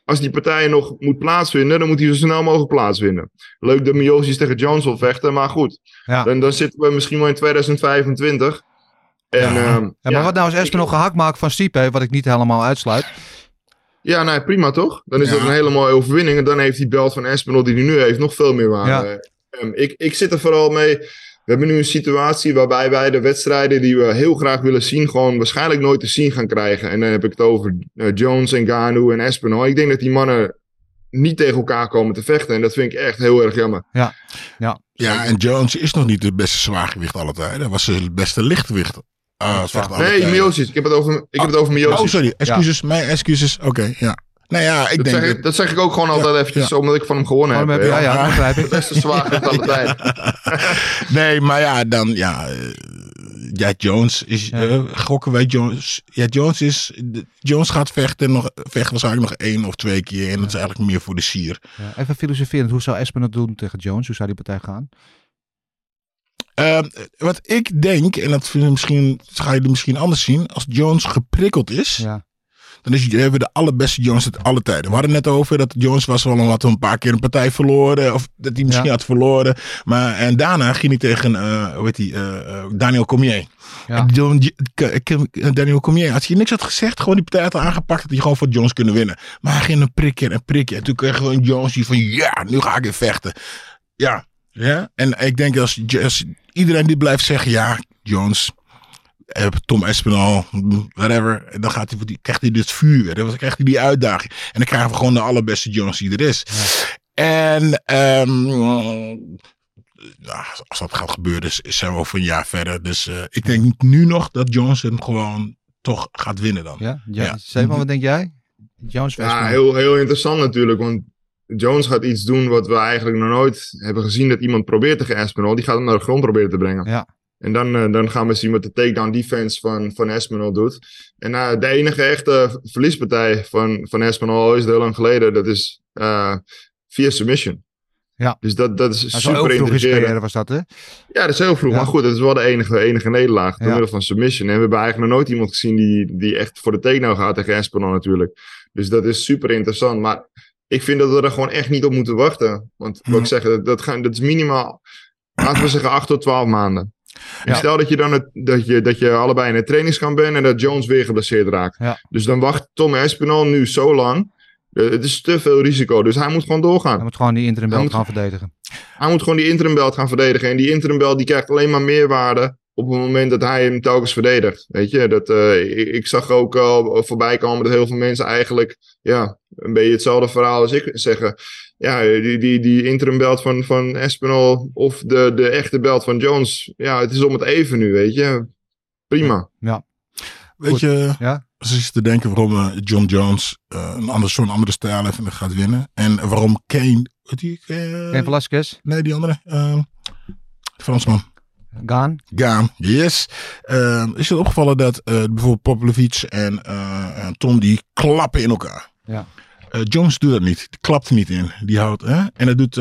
Speaker 7: Als die partij nog moet plaatsvinden, dan moet hij zo snel mogelijk plaatsvinden. Leuk dat Miocic tegen Jones wil vechten, maar goed.
Speaker 5: ja.
Speaker 7: Dan, dan zitten we misschien wel in 2025. En,
Speaker 6: Ja.
Speaker 7: ehm,
Speaker 5: Ja, maar
Speaker 7: ja,
Speaker 5: wat nou als Espinal gehakt maakt van Stipe, wat ik niet helemaal uitsluit.
Speaker 7: Ja, nou, prima toch? Dan is
Speaker 6: Ja.
Speaker 7: dat een hele mooie overwinning. En dan heeft die belt van Espinol die hij nu heeft nog veel meer waarde. Ehm, ik, ik zit er vooral mee. We hebben nu een situatie waarbij wij de wedstrijden die we heel graag willen zien, gewoon waarschijnlijk nooit te zien gaan krijgen. En dan heb ik het over eh, Jones en Ganu en Espinol. Ik denk dat die mannen niet tegen elkaar komen te vechten. En dat vind ik echt heel erg jammer.
Speaker 5: Ja,
Speaker 6: Ja, en Jones is nog niet de beste zwaargewicht alle tijden. Hij was het beste lichtgewicht. Ah,
Speaker 7: Nee,
Speaker 6: tijden.
Speaker 7: Miocic. Ik heb het over, ik heb het over Miocic.
Speaker 6: Oh, sorry. Excuses. Mijn excuses. Oké, ja. Nou ja, ik
Speaker 7: dat,
Speaker 6: denk...
Speaker 7: zeg ik, dat zeg ik ook gewoon altijd eventjes,
Speaker 6: ja.
Speaker 7: omdat ik van hem gewonnen heb.
Speaker 5: heb je, ja, ja, dat begrijp
Speaker 7: De
Speaker 5: ik.
Speaker 7: beste zwaargewicht alle tijd.
Speaker 6: Nee, maar ja, dan ja. eh, ja, Jones is.
Speaker 5: Ja.
Speaker 6: eh, gokken wij Jones. Ja, Jones is. Jones gaat vechten, nog, vechten waarschijnlijk nog één of twee keer. En dat is eigenlijk meer voor de sier.
Speaker 5: Ja, even filosoferend, hoe zou Espinal het doen tegen Jones? Hoe zou die partij gaan?
Speaker 6: Ehm, wat ik denk, en dat vind ik misschien, ga je misschien anders zien. Als Jones geprikkeld is,
Speaker 5: Ja,
Speaker 6: dan is, hebben we de allerbeste Jones uit alle tijden. We hadden net over dat Jones was wel een, wat een paar keer een partij verloren. Of dat hij misschien
Speaker 5: Ja.
Speaker 6: had verloren. Maar, en daarna ging hij tegen, eh hoe heet die, eh, eh, Daniel Cormier.
Speaker 5: Ja.
Speaker 6: Daniel Cormier, als je niks had gezegd, gewoon die partij had aangepakt, had hij gewoon voor Jones kunnen winnen. Maar hij ging een prikje en prikje. En toen kreeg gewoon Jones die van, ja, nu ga ik weer vechten. Ja, ja. En ik denk als, als iedereen die blijft zeggen, ja, Jones, eh, Tom Espinal, whatever. En dan gaat hij, voor die, krijgt hij dit vuur weer. Dan krijgt hij die uitdaging. En dan krijgen we gewoon de allerbeste Jones die er is. En ehm, als dat gaat gebeuren, is- zijn we over een jaar verder. Dus eh, ik denk nu nog dat Jones hem gewoon toch gaat winnen dan.
Speaker 5: ja? ja.
Speaker 6: Ja.
Speaker 5: Stefan, wat denk jij? Jones
Speaker 7: Ja, heel, heel interessant natuurlijk. Want Jones gaat iets doen wat we eigenlijk nog nooit hebben gezien dat iemand probeert tegen Espinal. Die gaat hem naar de grond proberen te brengen.
Speaker 5: Ja.
Speaker 7: En dan, eh, dan gaan we zien wat de takedown defense van, van Espinal doet. En eh, de enige echte verliespartij van, van Espinal al is heel lang geleden. Dat is eh, via submission.
Speaker 5: Ja.
Speaker 7: Dus dat, dat is
Speaker 5: Dat
Speaker 7: super
Speaker 5: heel vroeg in zijn
Speaker 7: intrigerend.
Speaker 5: carrière was dat, hè?
Speaker 7: Ja, dat is heel vroeg.
Speaker 5: Ja.
Speaker 7: Maar goed, dat is wel de enige, enige nederlaag door
Speaker 5: Ja.
Speaker 7: middel van submission. En we hebben eigenlijk nog nooit iemand gezien die, die echt voor de takedown gaat tegen Espinal natuurlijk. Dus dat is super interessant. Maar ik vind dat we er gewoon echt niet op moeten wachten. Want wat ik zeg, dat, gaan, dat is minimaal, laten we zeggen, 8 tot 12 maanden.
Speaker 5: Ja.
Speaker 7: stel dat je dan het, dat je, dat je allebei in het trainingskamp bent en dat Jones weer geblesseerd raakt.
Speaker 5: Ja.
Speaker 7: Dus dan wacht Tom Espinal nu zo lang. Eh, Het is te veel risico, dus hij moet gewoon doorgaan.
Speaker 5: Hij moet gewoon die interim belt gaan verdedigen.
Speaker 7: Hij moet gewoon die interim belt gaan verdedigen. En die interim belt die krijgt alleen maar meerwaarde op het moment dat hij hem telkens verdedigt. Weet je, dat, eh, ik, ik zag ook al voorbij komen dat heel veel mensen eigenlijk ja, een beetje hetzelfde verhaal als ik zeggen. Ja, die, die, die interim belt van, van Espinal of de, de echte belt van Jones. Ja, het is om het even nu, weet je. Prima.
Speaker 5: Ja.
Speaker 6: Weet
Speaker 5: Goed.
Speaker 6: je,
Speaker 5: Ja?
Speaker 6: precies te denken waarom eh, John Jones eh, een ander, zo'n andere stijl heeft en gaat winnen. En waarom Kane, weet die, eh,
Speaker 5: Geen Velasquez?
Speaker 6: nee die andere, eh, Fransman.
Speaker 5: Gaan?
Speaker 6: Gaan, yes. Eh, is het opgevallen dat eh, bijvoorbeeld Popovic en eh, en Tom die klappen in elkaar.
Speaker 5: Ja.
Speaker 6: Eh, Jones doet dat niet. Die klapt niet in. Die houdt, hè? En dat doet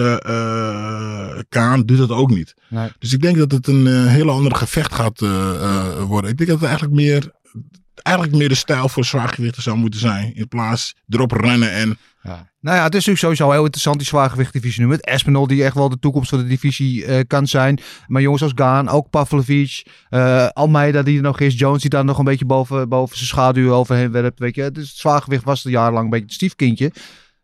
Speaker 6: Kaan doet dat ook niet.
Speaker 5: Nee.
Speaker 6: Dus ik denk dat het een hele andere gevecht gaat worden. Ik denk dat het eigenlijk meer, eigenlijk meer de stijl voor zwaargewichten zou moeten zijn. In plaats erop rennen en...
Speaker 5: Ja. Nou ja, het is natuurlijk sowieso heel interessant, die zwaargewichtdivisie nu. Met Espinol, die echt wel de toekomst van de divisie eh, kan zijn. Maar jongens als Gaan, ook Pavlovic, eh Almeida die er nog is. Jones die daar nog een beetje boven, boven zijn schaduw overheen werpt. Weet je. Dus het zwaargewicht was er jarenlang een beetje het stiefkindje.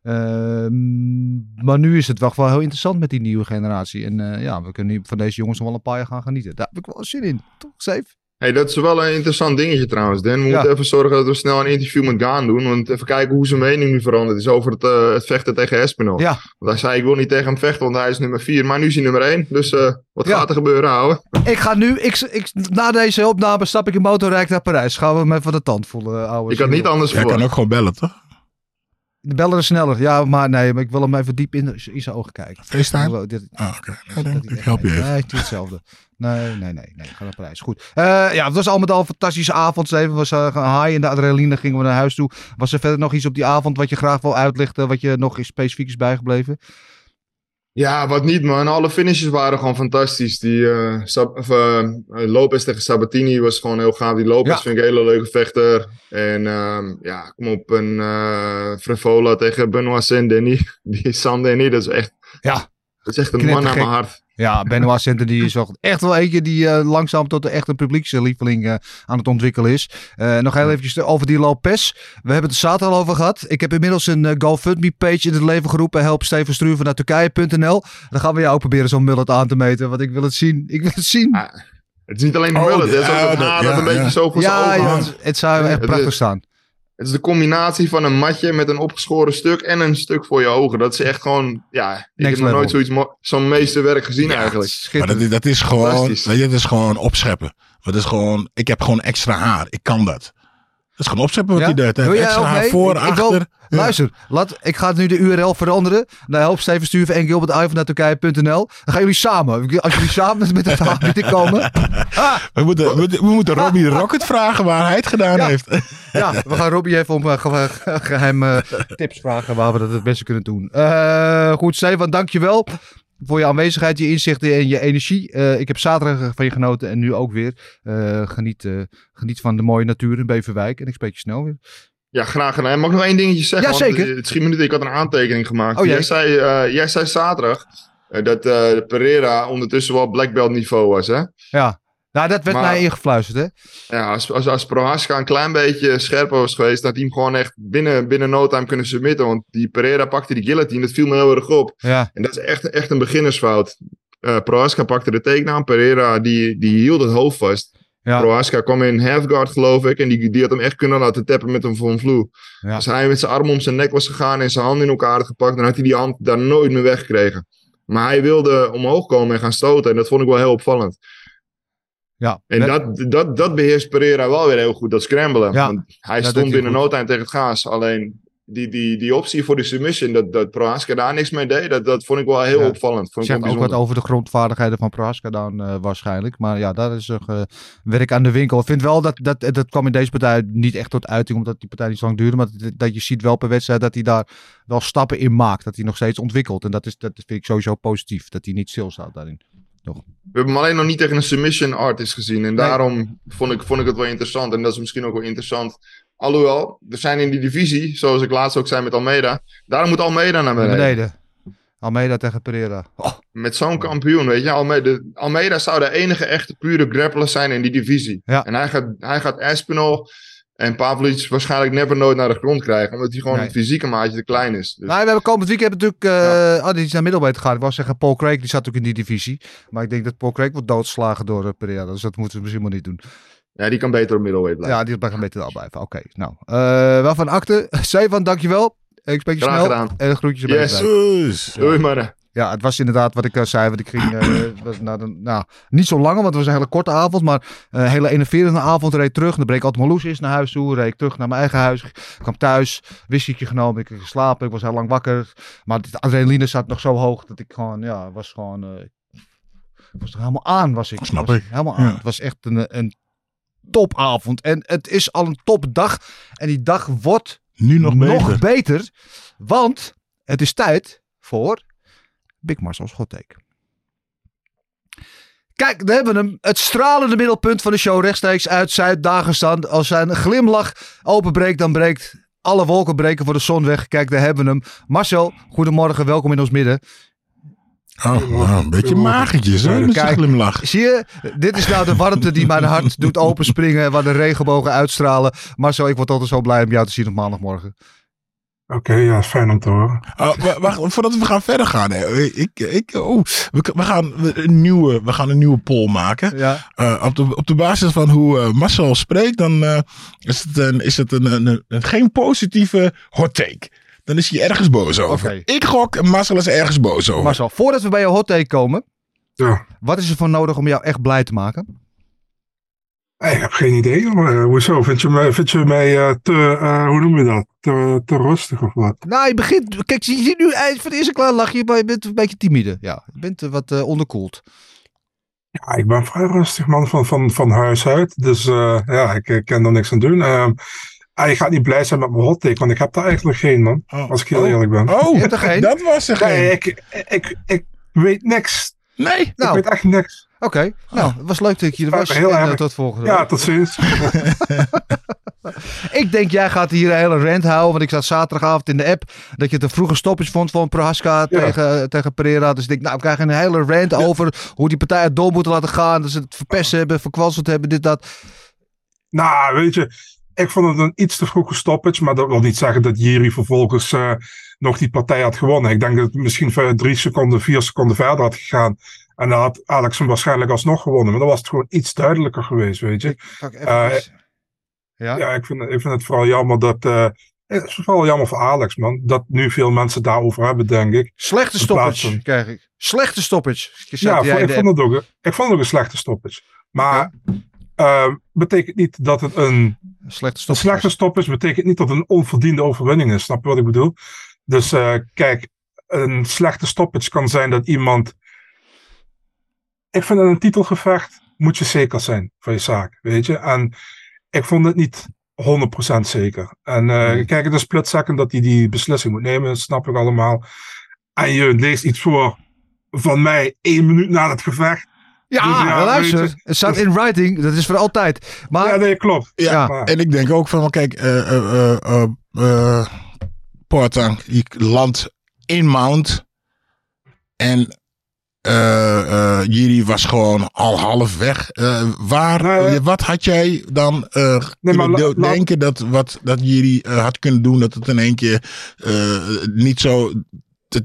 Speaker 5: Ehm, maar nu is het wel, wel heel interessant met die nieuwe generatie. En eh, ja, we kunnen van deze jongens nog wel een paar jaar gaan genieten. Daar heb ik wel zin in. Toch, Safe?
Speaker 7: Hey, dat is wel een interessant dingetje trouwens, Dan. We
Speaker 5: Ja.
Speaker 7: moeten even zorgen dat we snel een interview met Gaan doen. Want even kijken hoe zijn mening nu veranderd is over het, eh, het vechten tegen Espinal.
Speaker 5: Ja.
Speaker 7: Want hij zei, ik wil niet tegen hem vechten, want hij is nummer 4. Maar nu is hij nummer 1. Dus eh, wat
Speaker 5: Ja.
Speaker 7: gaat er gebeuren, ouwe?
Speaker 5: Ik ga nu, ik, ik, na deze opname stap ik in motorrijk naar Parijs. Gaan we hem even de tand voelen, ouwe.
Speaker 7: Ik had niet anders
Speaker 6: Jij kan ook gewoon bellen, toch?
Speaker 5: De bellen er sneller. Ja, maar nee, maar ik wil hem even diep in, in zijn ogen kijken.
Speaker 6: FaceTime? Ah, oké. ik help je even.
Speaker 5: Nee, het is hetzelfde. Nee, nee, nee, nee. Ga naar Parijs. Goed. Eh, ja, het was al met al een fantastische avond. Even was uh, high in de adrenaline. Gingen we naar huis toe. Was er verder nog iets op die avond wat je graag wil uitlichten? Wat je nog specifiek is bijgebleven?
Speaker 7: Ja, wat niet man. Alle finishes waren gewoon fantastisch. Die eh, Sab- of, eh, Lopez tegen Sabatini was gewoon heel gaaf. Die Lopez
Speaker 5: Ja.
Speaker 7: vind ik een hele leuke vechter. En ehm, ja, kom op. Een eh Frevola tegen Benoit Saint-Denis. Die Saint-Denis, dat is echt...
Speaker 5: Ja.
Speaker 7: Dat is echt een man naar
Speaker 5: Knettergek.
Speaker 7: mijn hart.
Speaker 5: Ja, Benoit Center die is wel echt wel eentje die eh, langzaam tot de echt een publiekslieveling eh, aan het ontwikkelen is. Eh, nog heel eventjes over die Lopez. We hebben het er zaterdag al over gehad. Ik heb inmiddels een GoFundMe-page in het leven geroepen. Help Steven Struven naar Turkije.nl. Dan gaan we jou ook proberen zo'n mullet aan te meten. Want ik wil het zien. Ik wil het zien.
Speaker 7: Het is niet alleen de
Speaker 6: Oh,
Speaker 7: mullet. Het is
Speaker 6: ja,
Speaker 7: ook het
Speaker 6: dat- ja,
Speaker 7: een beetje
Speaker 6: ja.
Speaker 7: zo voor zijn
Speaker 5: ja,
Speaker 7: ogen
Speaker 5: ja,
Speaker 7: hangt.
Speaker 5: het, het zou echt prachtig staan.
Speaker 7: Het is de combinatie van een matje met een opgeschoren stuk en een stuk voor je ogen. Dat is echt gewoon, ja, ik
Speaker 5: Next
Speaker 7: heb nog nooit zoiets, zo'n meesterwerk gezien eigenlijk.
Speaker 6: Maar dat, is- dat is gewoon,
Speaker 7: Fantastisch.
Speaker 6: weet je, dat is gewoon opscheppen. Dat is gewoon, ik heb gewoon extra haar. Ik kan dat. Dat is gewoon opscheppen wat
Speaker 5: Ja?
Speaker 6: hij. Hij
Speaker 5: Wil
Speaker 6: extra voor,
Speaker 5: Ik-
Speaker 6: achter. Ja.
Speaker 5: Luister, laat, ik ga nu de URL veranderen. Naar help Steven Stuven en Gilbert Ivan naar Turkije.nl. Dan gaan jullie samen. Als jullie samen met het verhaal moeten komen. Ah,
Speaker 6: We moeten, we, moeten- we moeten Robbie de Rocket vragen waar hij het gedaan
Speaker 5: Ja.
Speaker 6: heeft.
Speaker 5: Ja, we gaan Robbie even om uh, ge- ge- geheime tips vragen waar we dat het beste kunnen doen. Eh, goed, Stefan, dankjewel voor je aanwezigheid, je inzichten en je energie. Eh, ik heb zaterdag van je genoten en nu ook weer. Eh, geniet, eh, geniet van de mooie natuur in Beverwijk en ik spreek je snel weer.
Speaker 7: Ja, graag gedaan. Mag ik nog één dingetje zeggen?
Speaker 5: Ja,
Speaker 7: Want,
Speaker 5: zeker.
Speaker 7: eh, het schiet me niet, ik had een aantekening gemaakt.
Speaker 5: Oh,
Speaker 7: jij, zei, jij zei zaterdag dat Pereira ondertussen wel black belt niveau was, hè?
Speaker 5: Ja, nou dat werd
Speaker 7: Maar-
Speaker 5: mij ingefluisterd hè.
Speaker 7: Ja, als, als, als Prohaska een klein beetje scherper was geweest, had hij hem gewoon echt binnen, binnen no time kunnen submitten. Want die Pereira pakte die guillotine, dat viel me heel erg op.
Speaker 5: Ja,
Speaker 7: En dat is echt, echt een beginnersfout. Eh Prohaska pakte de takedown, Pereira die, die hield het hoofd vast.
Speaker 5: ja,
Speaker 7: Prohaska kwam in halfguard, geloof ik. En die, die had hem echt kunnen laten tappen met een Von Vloe.
Speaker 5: Ja.
Speaker 7: Als hij met zijn arm om zijn nek was gegaan en zijn hand in elkaar had gepakt, dan had hij die hand daar nooit meer weggekregen. Maar hij wilde omhoog komen en gaan stoten. En dat vond ik wel heel opvallend.
Speaker 5: Ja.
Speaker 7: En dat, dat, dat beheerst Pereira wel weer heel goed, dat scramblen.
Speaker 5: Ja,
Speaker 7: Want hij stond binnen no time tegen het gaas. Alleen die, die, die optie voor de submission, dat, dat Prohaska daar niks mee deed, dat, dat vond ik wel heel
Speaker 5: Ja.
Speaker 7: opvallend. Vond ik
Speaker 5: Zegt
Speaker 7: wel
Speaker 5: ook wat over de grondvaardigheden van Prohaska dan eh, waarschijnlijk. Maar ja, dat is eh, werk aan de winkel. Ik vind wel dat, dat dat kwam in deze partij niet echt tot uiting, omdat die partij niet zo lang duurde. Maar dat, dat je ziet wel per wedstrijd dat hij daar wel stappen in maakt. Dat hij nog steeds ontwikkelt. En dat, is, dat vind ik sowieso positief. Dat hij niet stilstaat daarin.
Speaker 7: We hebben hem alleen nog niet tegen een submission artist gezien. En
Speaker 5: Nee.
Speaker 7: daarom vond ik, vond ik het wel interessant. En dat is misschien ook wel interessant Alhoewel, er zijn in die divisie, zoals ik laatst ook zei met Almeida, daarom moet Almeida naar
Speaker 5: Naar
Speaker 7: beneden.
Speaker 5: beneden. Almeida tegen Pereira. Oh,
Speaker 7: Met zo'n kampioen, weet je. Almeida, Almeida zou de enige echte pure grappler zijn in die divisie.
Speaker 5: Ja.
Speaker 7: En hij gaat, hij gaat Espinol en Pavlic waarschijnlijk never nooit naar de grond krijgen. Omdat hij gewoon
Speaker 5: Nee.
Speaker 7: het fysieke maatje te klein is. Dus,
Speaker 5: Nou, we hebben komend weekend natuurlijk... eh oh, die is naar middelbeet gegaan. Ik wou zeggen, Paul Craig die zat ook in die divisie. Maar ik denk dat Paul Craig wordt doodgeslagen door eh, Pereira. Dus dat moeten we misschien maar niet doen.
Speaker 7: ja, die kan beter op middleweight blijven.
Speaker 5: Ja, die blijft een beetje al blijven. Oké, nou. eh wel van akte. Zeevan, dankjewel. Ik spreek je
Speaker 7: Graag
Speaker 5: snel.
Speaker 7: gedaan.
Speaker 5: En groetjes.
Speaker 7: Yes. Doei mannen.
Speaker 5: Ja, het was inderdaad wat ik eh, zei. Want ik ging eh, was de, nou, niet zo lang, want het was een hele korte avond. Maar eh, een hele enerverende avond. Reed terug. Dan breek ik altijd Marloes naar huis toe. Reed ik terug naar mijn eigen huis. Ik kwam thuis. Whiskytje genomen. Ik heb geslapen. Ik was heel lang wakker. Maar de adrenaline zat nog zo hoog dat ik gewoon, ja, was gewoon... eh, ik was er helemaal aan, was ik.
Speaker 6: Snap ik.
Speaker 5: Helemaal aan.
Speaker 6: Ja.
Speaker 5: Het was echt een, een topavond. En het is al een topdag. En die dag wordt
Speaker 6: nu nog beter.
Speaker 5: beter. Want het is tijd voor Big Marcel's Hot Take. Kijk, daar hebben we hem. Het stralende middelpunt van de show rechtstreeks uit Zuid-Dagestan. Als zijn glimlach openbreekt, dan breekt alle wolken breken voor de zon weg. Kijk, daar hebben we hem. Marcel, goedemorgen, welkom in ons midden.
Speaker 6: Oh, een beetje magertjes, hè? Met zijn
Speaker 5: Kijk,
Speaker 6: glimlach.
Speaker 5: Zie je, dit is nou de warmte die mijn hart doet openspringen. Waar de regenbogen uitstralen. Marcel, ik word altijd zo blij om jou te zien op maandagmorgen.
Speaker 11: Oké, ja, fijn om te horen.
Speaker 6: Wa- wacht, voordat we gaan verder gaan. Hè. Ik, ik, oh, we, we, gaan een nieuwe, we gaan een nieuwe poll maken.
Speaker 5: Ja.
Speaker 6: Eh, op, de, op de basis van hoe eh, Marcel spreekt, dan eh, is het, een, is het een, een, een- geen positieve hot take. Dan is hij ergens boos over. Ik gok en Marcel is ergens boos over.
Speaker 5: Marcel, voordat we bij je hot take komen.
Speaker 11: Ja.
Speaker 5: Wat is er voor nodig om jou echt blij te maken?
Speaker 11: Ik heb geen idee, maar eh, hoezo? Vind je mij, vind je mij eh, te, eh, hoe noem je dat? Te, te rustig of wat?
Speaker 5: Nou, je begint. Kijk, je ziet nu voor de eerste klaar lach je, maar je bent een beetje timide. Ja, je bent wat eh, onderkoeld.
Speaker 11: Ja, ik ben vrij rustig man van, van, van huis uit. Dus eh, ja, ik, ik kan er niks aan doen. Ehm ah, je gaat niet blij zijn met mijn hot take, want ik heb daar eigenlijk geen man.
Speaker 6: Oh.
Speaker 11: Als ik heel eerlijk ben.
Speaker 6: Oh,
Speaker 5: Je hebt er geen?
Speaker 6: dat was er
Speaker 11: Nee,
Speaker 6: geen.
Speaker 11: ik, ik, ik weet niks.
Speaker 6: Nee.
Speaker 5: Nou,
Speaker 11: Ik weet echt niks.
Speaker 5: Oké. Nou, het was leuk dat je er was.
Speaker 11: heel
Speaker 5: En, eh,
Speaker 11: erg.
Speaker 5: tot volgende
Speaker 11: Ja, tot ziens.
Speaker 5: Ik denk, jij gaat hier een hele rant houden. Want ik zat zaterdagavond in de app. Dat je het een vroege stoppage vond van Prohaska
Speaker 11: Ja.
Speaker 5: tegen, tegen Pereira. Dus ik denk, nou, we krijgen een hele rant over hoe die partij het door moeten laten gaan. Dat ze het verpest hebben, verkwanseld hebben, dit, dat.
Speaker 11: Nou, weet je, ik vond het een iets te vroege stoppage. Maar dat wil niet zeggen dat Jiri vervolgens eh, nog die partij had gewonnen. Ik denk dat het misschien voor drie seconden, vier seconden verder had gegaan. En dan had Alex hem waarschijnlijk alsnog gewonnen. Maar dan was het gewoon iets duidelijker geweest, weet je.
Speaker 5: Ik
Speaker 11: Eh,
Speaker 5: ja?
Speaker 11: Ja, ik vind, ik vind het vooral jammer dat... eh, het is vooral jammer voor Alex, man. Dat nu veel mensen daarover hebben, denk ik.
Speaker 5: Slechte stoppage
Speaker 11: van-
Speaker 5: krijg ik. Slechte stoppage.
Speaker 11: Ja, ik
Speaker 5: de
Speaker 11: vond, het ook, een- ik vond het ook een slechte stoppage. Maar eh, betekent niet dat het een,
Speaker 5: Slechte
Speaker 11: een
Speaker 5: stoppage.
Speaker 11: slechte stoppage betekent niet dat het een onverdiende overwinning is. Snap je wat ik bedoel? Dus kijk, een slechte stoppage kan zijn dat iemand. Ik vind in een titelgevecht moet je zeker zijn van je zaak, weet je. En ik vond het niet 100% zeker. En eh, kijk, in de split second dat hij die beslissing moet nemen, dat snap ik allemaal. En je leest iets voor van mij één minuut na het gevecht.
Speaker 5: Ja,
Speaker 11: Dus ja,
Speaker 5: luister. Het staat in writing. Dat is voor altijd. Maar
Speaker 11: Ja, nee, klopt.
Speaker 6: Ja,
Speaker 5: Ja.
Speaker 6: en ik denk ook van, kijk, eh eh eh eh, eh, Portang, die landt in Mount. En Jiri was gewoon al half weg. Eh, waar,
Speaker 11: Nou,
Speaker 6: wat had jij dan eh
Speaker 11: Nee, la-
Speaker 6: denken dat, wat, dat Jiri eh, had kunnen doen, dat het in één keer eh, niet zo,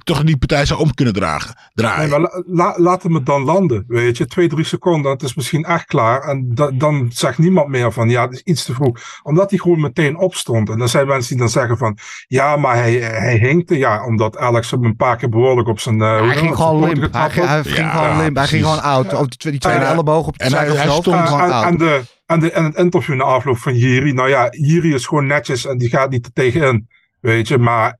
Speaker 6: toch die partij zou om kunnen dragen, draaien?
Speaker 11: Nee, maar la, la- laat hem het dan landen, weet je. Twee, drie seconden, het is misschien echt klaar. En da- dan zegt niemand meer van, ja, het is iets te vroeg. Omdat hij gewoon meteen opstond. En dan zijn mensen die dan zeggen van, ja, maar hij, hij hinkte. Ja, omdat Alex hem een paar keer behoorlijk op zijn... eh,
Speaker 5: hij ging gewoon limp. Hij, ging- hij ging
Speaker 6: Ja,
Speaker 5: gewoon limp. Hij ging
Speaker 6: precies.
Speaker 5: gewoon oud. Op die, die tweede elleboog op de
Speaker 6: En hij-
Speaker 5: zijde van
Speaker 6: hij
Speaker 5: zijn hoofd.
Speaker 6: stond-
Speaker 5: ging
Speaker 11: En,
Speaker 5: gewoon
Speaker 11: en,
Speaker 5: oud.
Speaker 11: en, de, en, de, en het interview na afloop van Jiri. Nou ja, Jiri is gewoon netjes en die gaat niet er tegenin. Weet je, maar...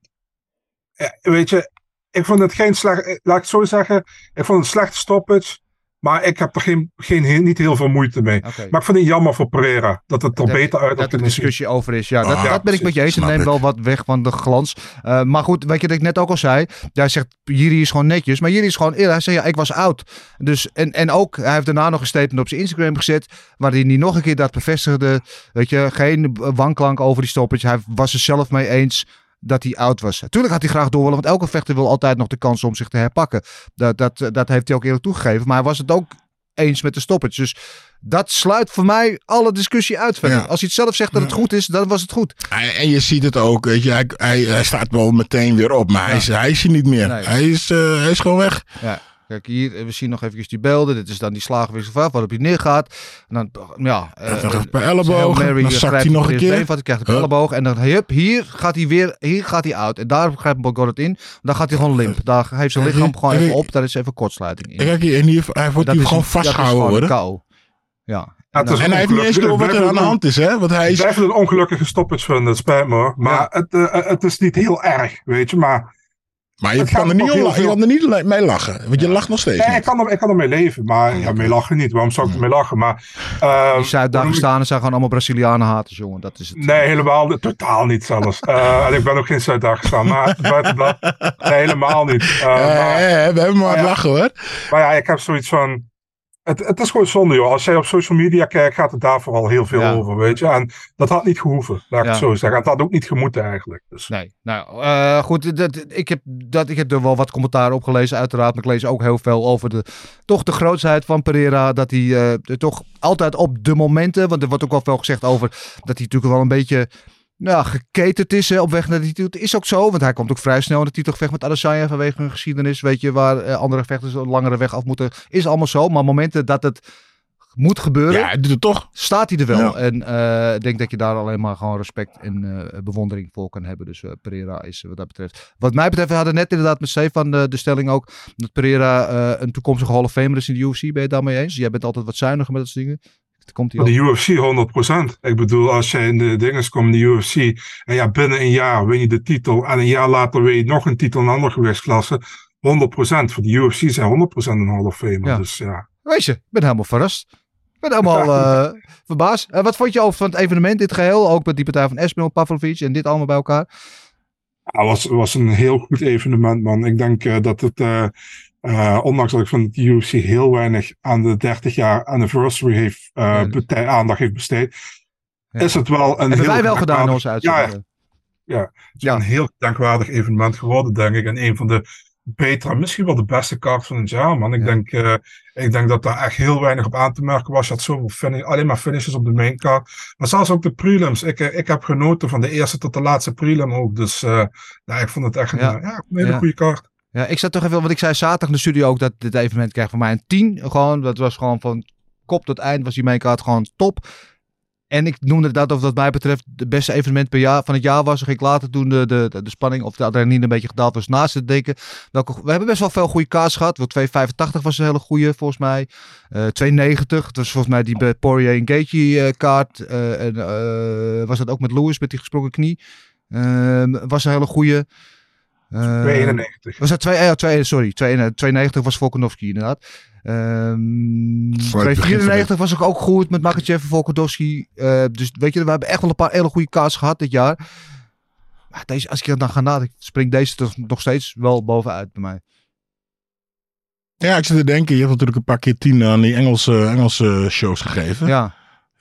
Speaker 11: eh, Weet je, ik vond het geen slecht... eh, Laat ik het zo zeggen. Ik vond het een slechte stoppage. Maar ik heb er geen, geen, niet heel veel moeite mee. Maar ik vind het jammer voor Pereira. Dat het er
Speaker 5: Dat-
Speaker 11: beter uit had
Speaker 5: dat er
Speaker 11: zien.
Speaker 5: discussie over is. Ja, dat,
Speaker 11: Ah,
Speaker 5: dat ben ik met je eens. Het
Speaker 11: snap
Speaker 5: neemt wel wat weg van de glans. Eh, maar goed, weet je wat ik net ook al zei? Jij zegt, Jiri is gewoon netjes. Maar Jiri is gewoon eerlijk. Hij zei, ja, ik was oud. Dus, en, en ook, hij heeft daarna nog een statement op zijn Instagram gezet. Waarin hij nog een keer dat bevestigde. Weet je, geen wanklank over die stoppage. Hij was er zelf mee eens dat hij oud was. Tuurlijk had hij graag door willen. Want elke vechter wil altijd nog de kans om zich te herpakken. Dat, dat, dat heeft hij ook eerlijk toegegeven. Maar hij was het ook eens met de stoppage. Dus dat sluit voor mij alle discussie uit.
Speaker 6: Ja.
Speaker 5: Als hij het zelf zegt dat het goed is, dan was het goed.
Speaker 6: En je ziet het ook, weet je, hij, hij, hij staat wel meteen weer op, maar hij, is, hij is er niet meer.
Speaker 5: Nee.
Speaker 6: Hij, is, eh, hij is gewoon weg.
Speaker 5: Ja. Kijk hier, eh, we zien nog even die beelden. Dit is dan die slagenwissel van waarop hij neergaat. En dan, ja, eh,
Speaker 6: dan gaat
Speaker 5: eh,
Speaker 6: hij per elleboog,
Speaker 5: Mary,
Speaker 6: dan
Speaker 5: eh,
Speaker 6: zakt hij nog
Speaker 5: voor
Speaker 6: een
Speaker 5: het
Speaker 6: keer.
Speaker 5: been, Hij krijgt een elleboog. En dan, hup, hier gaat hij weer, hier gaat hij out. En daar grijpt Bogart in. Dan gaat hij gewoon limp. Daar heeft zijn lichaam gewoon even op. Daar is even kortsluiting in.
Speaker 6: En kijk hier, en hier, hij wordt
Speaker 5: Dat
Speaker 6: hier gewoon
Speaker 5: een- dat is
Speaker 6: vastgehouden worden.
Speaker 5: kou. Ja.
Speaker 11: Ja, het is
Speaker 6: En hij heeft niet eens door wat er aan de
Speaker 11: het
Speaker 6: hand is, hè? Want hij is...
Speaker 11: het een ongelukkige stoppage vinden, het spijt me hoor. Maar het, eh, het is niet heel erg, weet je. Maar,
Speaker 6: Maar je kan er niet, om, je kan er niet mee lachen. Want je lacht nog steeds
Speaker 11: Nee, ik kan, er, ik kan ermee leven, maar ja, mee lachen niet. Waarom zou ik ermee lachen? Maar, eh,
Speaker 5: Die Zuid-Dagestaners zijn gewoon allemaal Brazilianen haters, jongen. Dat is het.
Speaker 11: Nee, helemaal. Totaal niet zelfs. Eh, en ik ben ook geen Zuid-Dagestan, maar buiten dat. Nee, helemaal niet. Eh,
Speaker 6: Eh,
Speaker 11: maar,
Speaker 6: eh, we hebben maar aan het lachen, hoor.
Speaker 11: maar ja, ik heb zoiets van. Het, het is gewoon zonde, joh. Als jij op social media kijkt, gaat het daar vooral heel veel
Speaker 5: Ja.
Speaker 11: over, weet je. En dat had niet gehoeven, laat ik
Speaker 5: Ja.
Speaker 11: het zo zeggen. En het had ook niet gemoeten eigenlijk. Dus.
Speaker 5: Nee, nou eh, goed, dat, ik, heb, dat, ik heb er wel wat commentaar op gelezen uiteraard. Maar ik lees ook heel veel over de, toch de grootsheid van Pereira. Dat hij eh, toch altijd op de momenten, want er wordt ook wel veel gezegd over dat hij natuurlijk wel een beetje nou, geketend is hè, op weg naar die titel. Het is ook zo, want hij komt ook vrij snel in de titelgevecht met Adesanya vanwege een geschiedenis. Weet je, waar eh, andere vechters een langere weg af moeten. Is allemaal zo, maar momenten dat het moet gebeuren,
Speaker 6: Ja, hij doet het toch.
Speaker 5: staat hij er wel.
Speaker 6: Ja.
Speaker 5: En eh, ik denk dat je daar alleen maar gewoon respect en eh, bewondering voor kan hebben. Dus eh, Pereira is wat dat betreft. Wat mij betreft, we hadden net inderdaad met Stefan de, de stelling ook. Dat Pereira een toekomstige Hall of Famer is in de UFC. Ben je het daarmee eens? Jij bent altijd wat zuiniger met dat soort dingen. Komt
Speaker 11: de UFC 100%. Ik bedoel, als jij in de dinges komt, in de UFC, en ja, binnen een jaar win je de titel, en een jaar later win je nog een titel in een andere gewichtsklasse, 100%. Voor de UFC zijn 100% een Hall of Famer.
Speaker 5: Ja.
Speaker 11: Dus ja.
Speaker 5: Weet je, ik ben helemaal verrast. Ik ben helemaal eh, verbaasd. Eh, wat vond je over van het evenement, dit geheel? Ook met die partij van Esmil, Pavlovic en dit allemaal bij elkaar?
Speaker 11: Het was, was een heel goed evenement, man. Ik denk eh, dat het, eh, ondanks dat ik van de UFC heel weinig aan de 30 jaar anniversary heeft, eh, aandacht heeft besteed, is het wel een
Speaker 5: Hebben
Speaker 11: heel
Speaker 5: wij wel gedaan in onze uitzending.
Speaker 11: Ja, ja. het is een heel dankwaardig evenement geworden, denk ik. En een van de betere, misschien wel de beste kaart van het jaar, man. Ik, denk, eh, ik denk dat daar echt heel weinig op aan te merken was. Je had zoveel finish, alleen maar finishes op de main card. Maar zelfs ook de prelims. Ik, ik heb genoten van de eerste tot de laatste prelim ook. Dus ik vond het echt een,
Speaker 5: Ja.
Speaker 11: ja. Ja, een hele
Speaker 5: Ja.
Speaker 11: goede kaart.
Speaker 5: Ja, ik zat toch even, want ik zei zaterdag in de studio ook dat dit evenement krijgt van mij een 10. Gewoon, dat was gewoon van kop tot eind was die maincard gewoon top. En ik noemde dat of wat mij betreft het beste evenement per jaar, van het jaar was. Dan ging ik later toen de, de, de, spanning of de adrenaline een beetje gedaald was naast het. Welke, we hebben best wel veel goede kaarts gehad. Wel 2,85 was een hele goede volgens mij. Eh 2,90. Dat was volgens mij die Poirier en Gaethje eh, kaart. Eh, en was dat ook met Lewis met die gesprongen knie. Ehm, was een hele goede.
Speaker 11: 2,91.
Speaker 5: Was dat 2, ja, 2, sorry, 2,92 was Volkanovski inderdaad. Ehm 2,94 was ook, ook goed met Makachev en Volkanovski. Eh, dus weet je, we hebben echt wel een paar hele goede kaarts gehad dit jaar. Maar deze, als ik er dan ga nadenken, springt deze toch nog steeds wel bovenuit bij mij.
Speaker 6: Ja, ik zit te denken, je hebt natuurlijk een paar keer tien aan die Engelse, Engelse shows gegeven.
Speaker 5: Ja.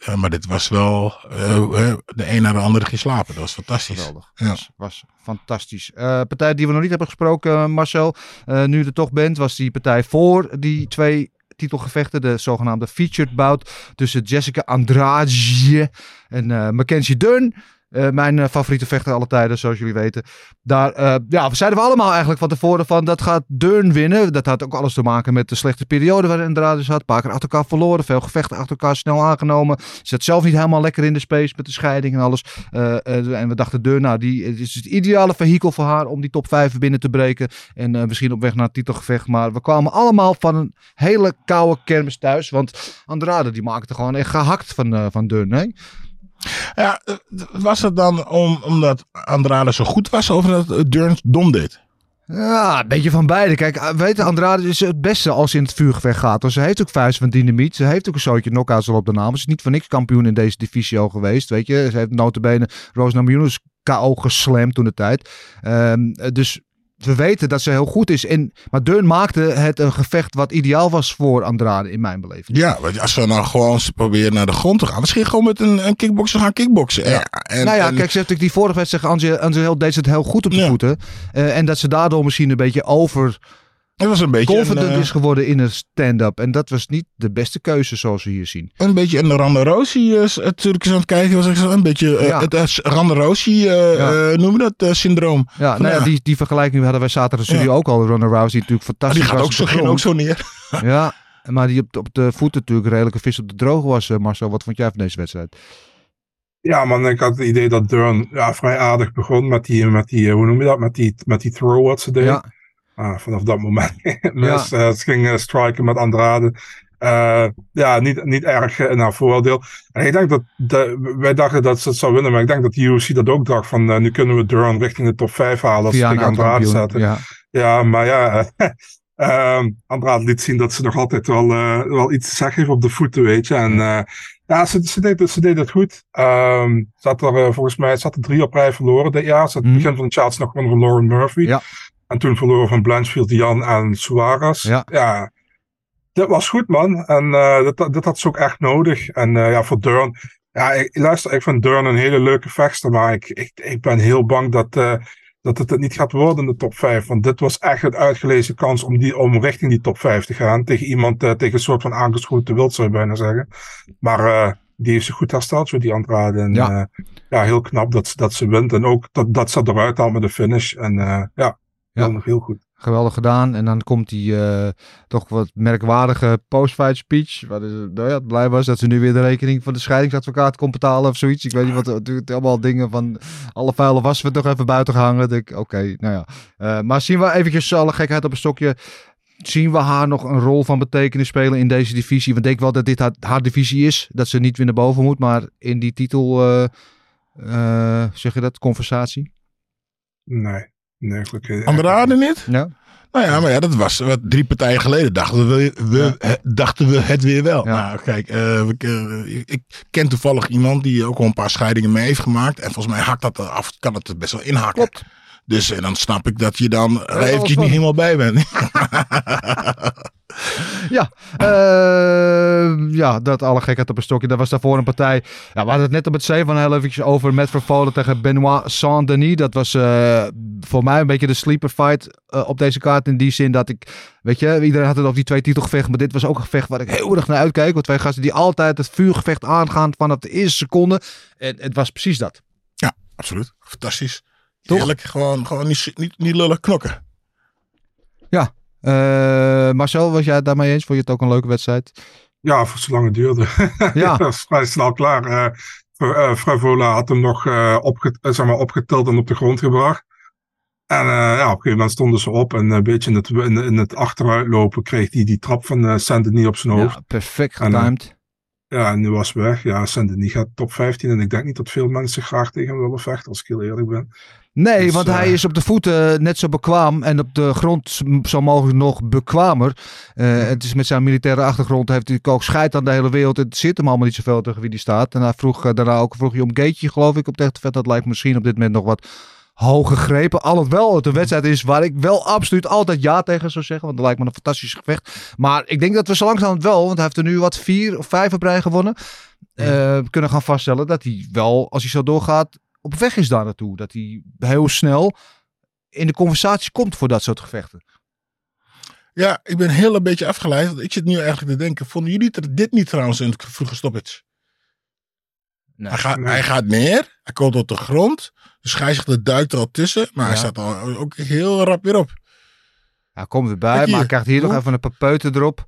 Speaker 6: Ja, maar dit was wel eh, eh, de een naar de andere ging slapen. Dat was fantastisch.
Speaker 5: Geweldig.
Speaker 6: Ja.
Speaker 5: Was, was fantastisch. Eh, partij die we nog niet hebben gesproken, eh, Marcel. eh, nu je er toch bent, was die partij voor die twee titelgevechten. De zogenaamde featured bout tussen Jessica Andrade en eh, Mackenzie Dunn. Eh, mijn eh, favoriete vechter alle tijden, zoals jullie weten. Daar eh, ja, zeiden we allemaal eigenlijk van tevoren van dat gaat Dunn winnen. Dat had ook alles te maken met de slechte periode waarin Andrade zat. Een paar keer achter elkaar verloren, veel gevechten achter elkaar snel aangenomen. Zat zelf niet helemaal lekker in de space met de scheiding en alles. En we dachten Dunn, nou, die het is het ideale vehikel voor haar om die top 5 binnen te breken. En misschien op weg naar het titelgevecht. Maar we kwamen allemaal van een hele koude kermis thuis. Want Andrade die maakte gewoon echt gehakt van, van Dunn. Hè?
Speaker 6: Ja, eh, was het dan om, omdat Andrade zo goed was of dat eh, Durns dom deed?
Speaker 5: Ja, een beetje van beide. Kijk, eh, weet je, Andrade is het beste als ze in het vuurgevecht gaat. Want ze heeft ook vuist van dynamiet. Ze heeft ook een zootje knockouts al op de naam. Ze is niet voor niks kampioen in deze divisie al geweest, weet je. Ze heeft notabene Roos Namajunas KO geslamd toen de tijd. Ehm, dus we weten dat ze heel goed is. En, maar Deun maakte het een gevecht wat ideaal was voor Andrade in mijn beleving.
Speaker 6: Ja, want als we nou gewoon proberen naar de grond te gaan. Misschien gewoon met een, een kickboxer gaan kickboksen. Ja. en,
Speaker 5: nou ja,
Speaker 6: en-
Speaker 5: kijk, ze heeft natuurlijk die vorige wedstrijd, Anje, Anje deed ze het heel goed op de voeten. Eh, en dat ze daardoor misschien een beetje over
Speaker 6: Het was een beetje
Speaker 5: confident
Speaker 6: een, eh,
Speaker 5: is geworden in een stand-up. En dat was niet de beste keuze zoals we hier zien.
Speaker 6: Een beetje een Randa Rosi uh, natuurlijk eens aan het kijken. Was een beetje eh,
Speaker 5: Ja.
Speaker 6: het uh, Randa eh,
Speaker 5: Ja.
Speaker 6: eh, noemen we dat, eh, syndroom.
Speaker 5: Ja,
Speaker 6: Van,
Speaker 5: nou ja,
Speaker 6: ja.
Speaker 5: die, die vergelijking hadden wij zaterdag in de studio
Speaker 6: Ja.
Speaker 5: ook al. Ronda Rousey natuurlijk
Speaker 6: Ah,
Speaker 5: fantastisch
Speaker 6: die gaat
Speaker 5: was
Speaker 6: ging ook zo neer.
Speaker 5: Ja, maar die op, op de voeten natuurlijk redelijk een vis op de droog was. eh, Marcel, wat vond jij van deze wedstrijd?
Speaker 11: Ja, man, ik had het idee dat Durn ja, vrij aardig begon met die, met die, eh, hoe noem je dat, met die, met die throw wat ze deed.
Speaker 5: Ja.
Speaker 11: Ah, vanaf dat moment mis. Eh, ze ging eh, striken met Andrade. Eh, ja, niet, niet erg in haar voordeel. En ik denk dat, de, wij dachten dat ze het zou winnen, maar ik denk dat de UFC dat ook dacht van, nu kunnen we Durn richting de top 5 halen als ze tegen Andrade zetten.
Speaker 5: ja.
Speaker 11: Ja, maar ja, ehm Andrade liet zien dat ze nog altijd wel, wel iets te zeggen heeft op de voeten, weet je. En ja, ze, ze, deed, het- ze deed het goed. Ehm ze had er volgens mij had er drie op rij verloren dit jaar. Ze had het begin van de charts nog gewonnen van Lauren Murphy.
Speaker 5: Ja.
Speaker 11: En toen verloren van Blanchfield, Jan en Suarez.
Speaker 5: Ja.
Speaker 11: dit was goed, man. En eh dat, dat had ze ook echt nodig. En eh, ja, voor Durn. Ja, ik, luister, ik vind Durn een hele leuke vechter. Maar ik, ik, ik ben heel bang dat, eh, dat het het niet gaat worden in de top 5. Want dit was echt een uitgelezen kans om, die, om richting die top 5 te gaan. Tegen iemand, tegen een soort van aangeschoten wild, zou je bijna zeggen. Maar die heeft zich goed hersteld, zo die Andrade. En,
Speaker 5: Ja.
Speaker 11: ja. heel knap dat, ze- dat ze wint. En ook dat, dat ze eruit haalt met de finish. En ja,
Speaker 5: Ja.
Speaker 11: heel, heel goed.
Speaker 5: Geweldig gedaan. En dan komt die eh, toch wat merkwaardige post-fight speech. Waar de, nou ja, het blij was dat ze nu weer de rekening van de scheidingsadvocaat kon betalen of zoiets. Ik weet niet wat. Natuurlijk allemaal dingen van alle vuile was we toch even buiten gehangen. Denk ik, Oké, nou ja. Eh, maar zien we eventjes alle gekheid op een stokje. Zien we haar nog een rol van betekenis spelen in deze divisie? Want ik denk wel dat dit haar, haar divisie is. Dat ze niet weer naar boven moet. Maar in die titel, eh, zeg je dat, conversatie?
Speaker 11: Nee, nee, gelukkig.
Speaker 6: Andrade niet?
Speaker 5: Ja.
Speaker 6: Nou ja, maar ja, dat was wat drie partijen geleden. Dachten we, we, eh, dachten we het weer wel. Nou, kijk, eh, eh, ik ken toevallig iemand die ook al een paar scheidingen mee heeft gemaakt. En volgens mij hakt dat er af, kan het er best wel inhakken.
Speaker 5: Klopt.
Speaker 6: Dus eh, dan snap ik dat je dan
Speaker 5: alles
Speaker 6: eventjes niet helemaal bij bent.
Speaker 5: Ja, eh, ja, dat alle gekheid op een stokje. Dat was daarvoor een partij. Ja, we hadden het net op het van heel eventjes over met Vervolen tegen Benoit Saint-Denis. Dat was eh, voor mij een beetje de sleeper fight eh, op deze kaart. In die zin dat ik, weet je, iedereen had het over die twee titelgevechten. Maar dit was ook een gevecht waar ik heel erg naar uitkeek. Want twee gasten die altijd het vuurgevecht aangaan vanaf de eerste seconde. En het was precies dat.
Speaker 6: Ja, absoluut. Fantastisch.
Speaker 5: Toch?
Speaker 6: Heerlijk. Gewoon, gewoon niet, niet, niet lullig knokken.
Speaker 5: Ja, Eh, Marcel, was jij het daarmee eens? Vond je het ook een leuke wedstrijd?
Speaker 11: Ja, voor zolang het duurde.
Speaker 5: Ja.
Speaker 11: dat was vrij snel klaar. Eh eh, Fravola had hem nog eh, opge- eh, zeg maar, opgetild en op de grond gebracht. En eh, ja, op een gegeven moment stonden ze op en een beetje in het, in, in het achteruitlopen kreeg hij die trap van eh Saint-Denis op zijn hoofd.
Speaker 5: Ja, perfect
Speaker 11: En,
Speaker 5: getimed.
Speaker 11: Ja, en nu was het weg. Ja, Saint-Denis gaat top 15 en ik denk niet dat veel mensen graag tegen hem willen vechten, als ik heel eerlijk ben.
Speaker 5: Nee,
Speaker 11: Dus,
Speaker 5: want
Speaker 11: eh,
Speaker 5: hij is op de voeten net zo bekwaam en op de grond zo mogelijk nog bekwamer. Eh, Het is met zijn militaire achtergrond heeft hij ook scheid aan de hele wereld. Het zit hem allemaal niet zoveel tegen wie die staat. En hij vroeg eh, daarna ook vroeg je om Gaetje, geloof ik, op tegen vet. Dat lijkt misschien op dit moment nog wat hoog gegrepen. Alhoewel het een wedstrijd is waar ik wel absoluut altijd ja tegen zou zeggen. Want dat lijkt me een fantastisch gevecht. Maar ik denk dat we zo langzamerhand wel, want hij heeft er nu wat vier of vijf op rij gewonnen. eh, kunnen gaan vaststellen dat hij wel, als hij zo doorgaat, op weg is daar naartoe. Dat hij heel snel in de conversatie komt voor dat soort gevechten.
Speaker 6: Ja, ik ben heel een beetje afgeleid. Want ik zit nu eigenlijk te denken. Vonden jullie dit niet trouwens een vroege stoppage? hij, gaat, hij gaat neer. Hij komt op de grond. De scheidsrechter duikt er al tussen. Maar hij staat al ook heel rap weer op.
Speaker 5: Hij komt erbij,
Speaker 6: Kijk
Speaker 5: maar hij krijgt hier nog even een paar peuten erop.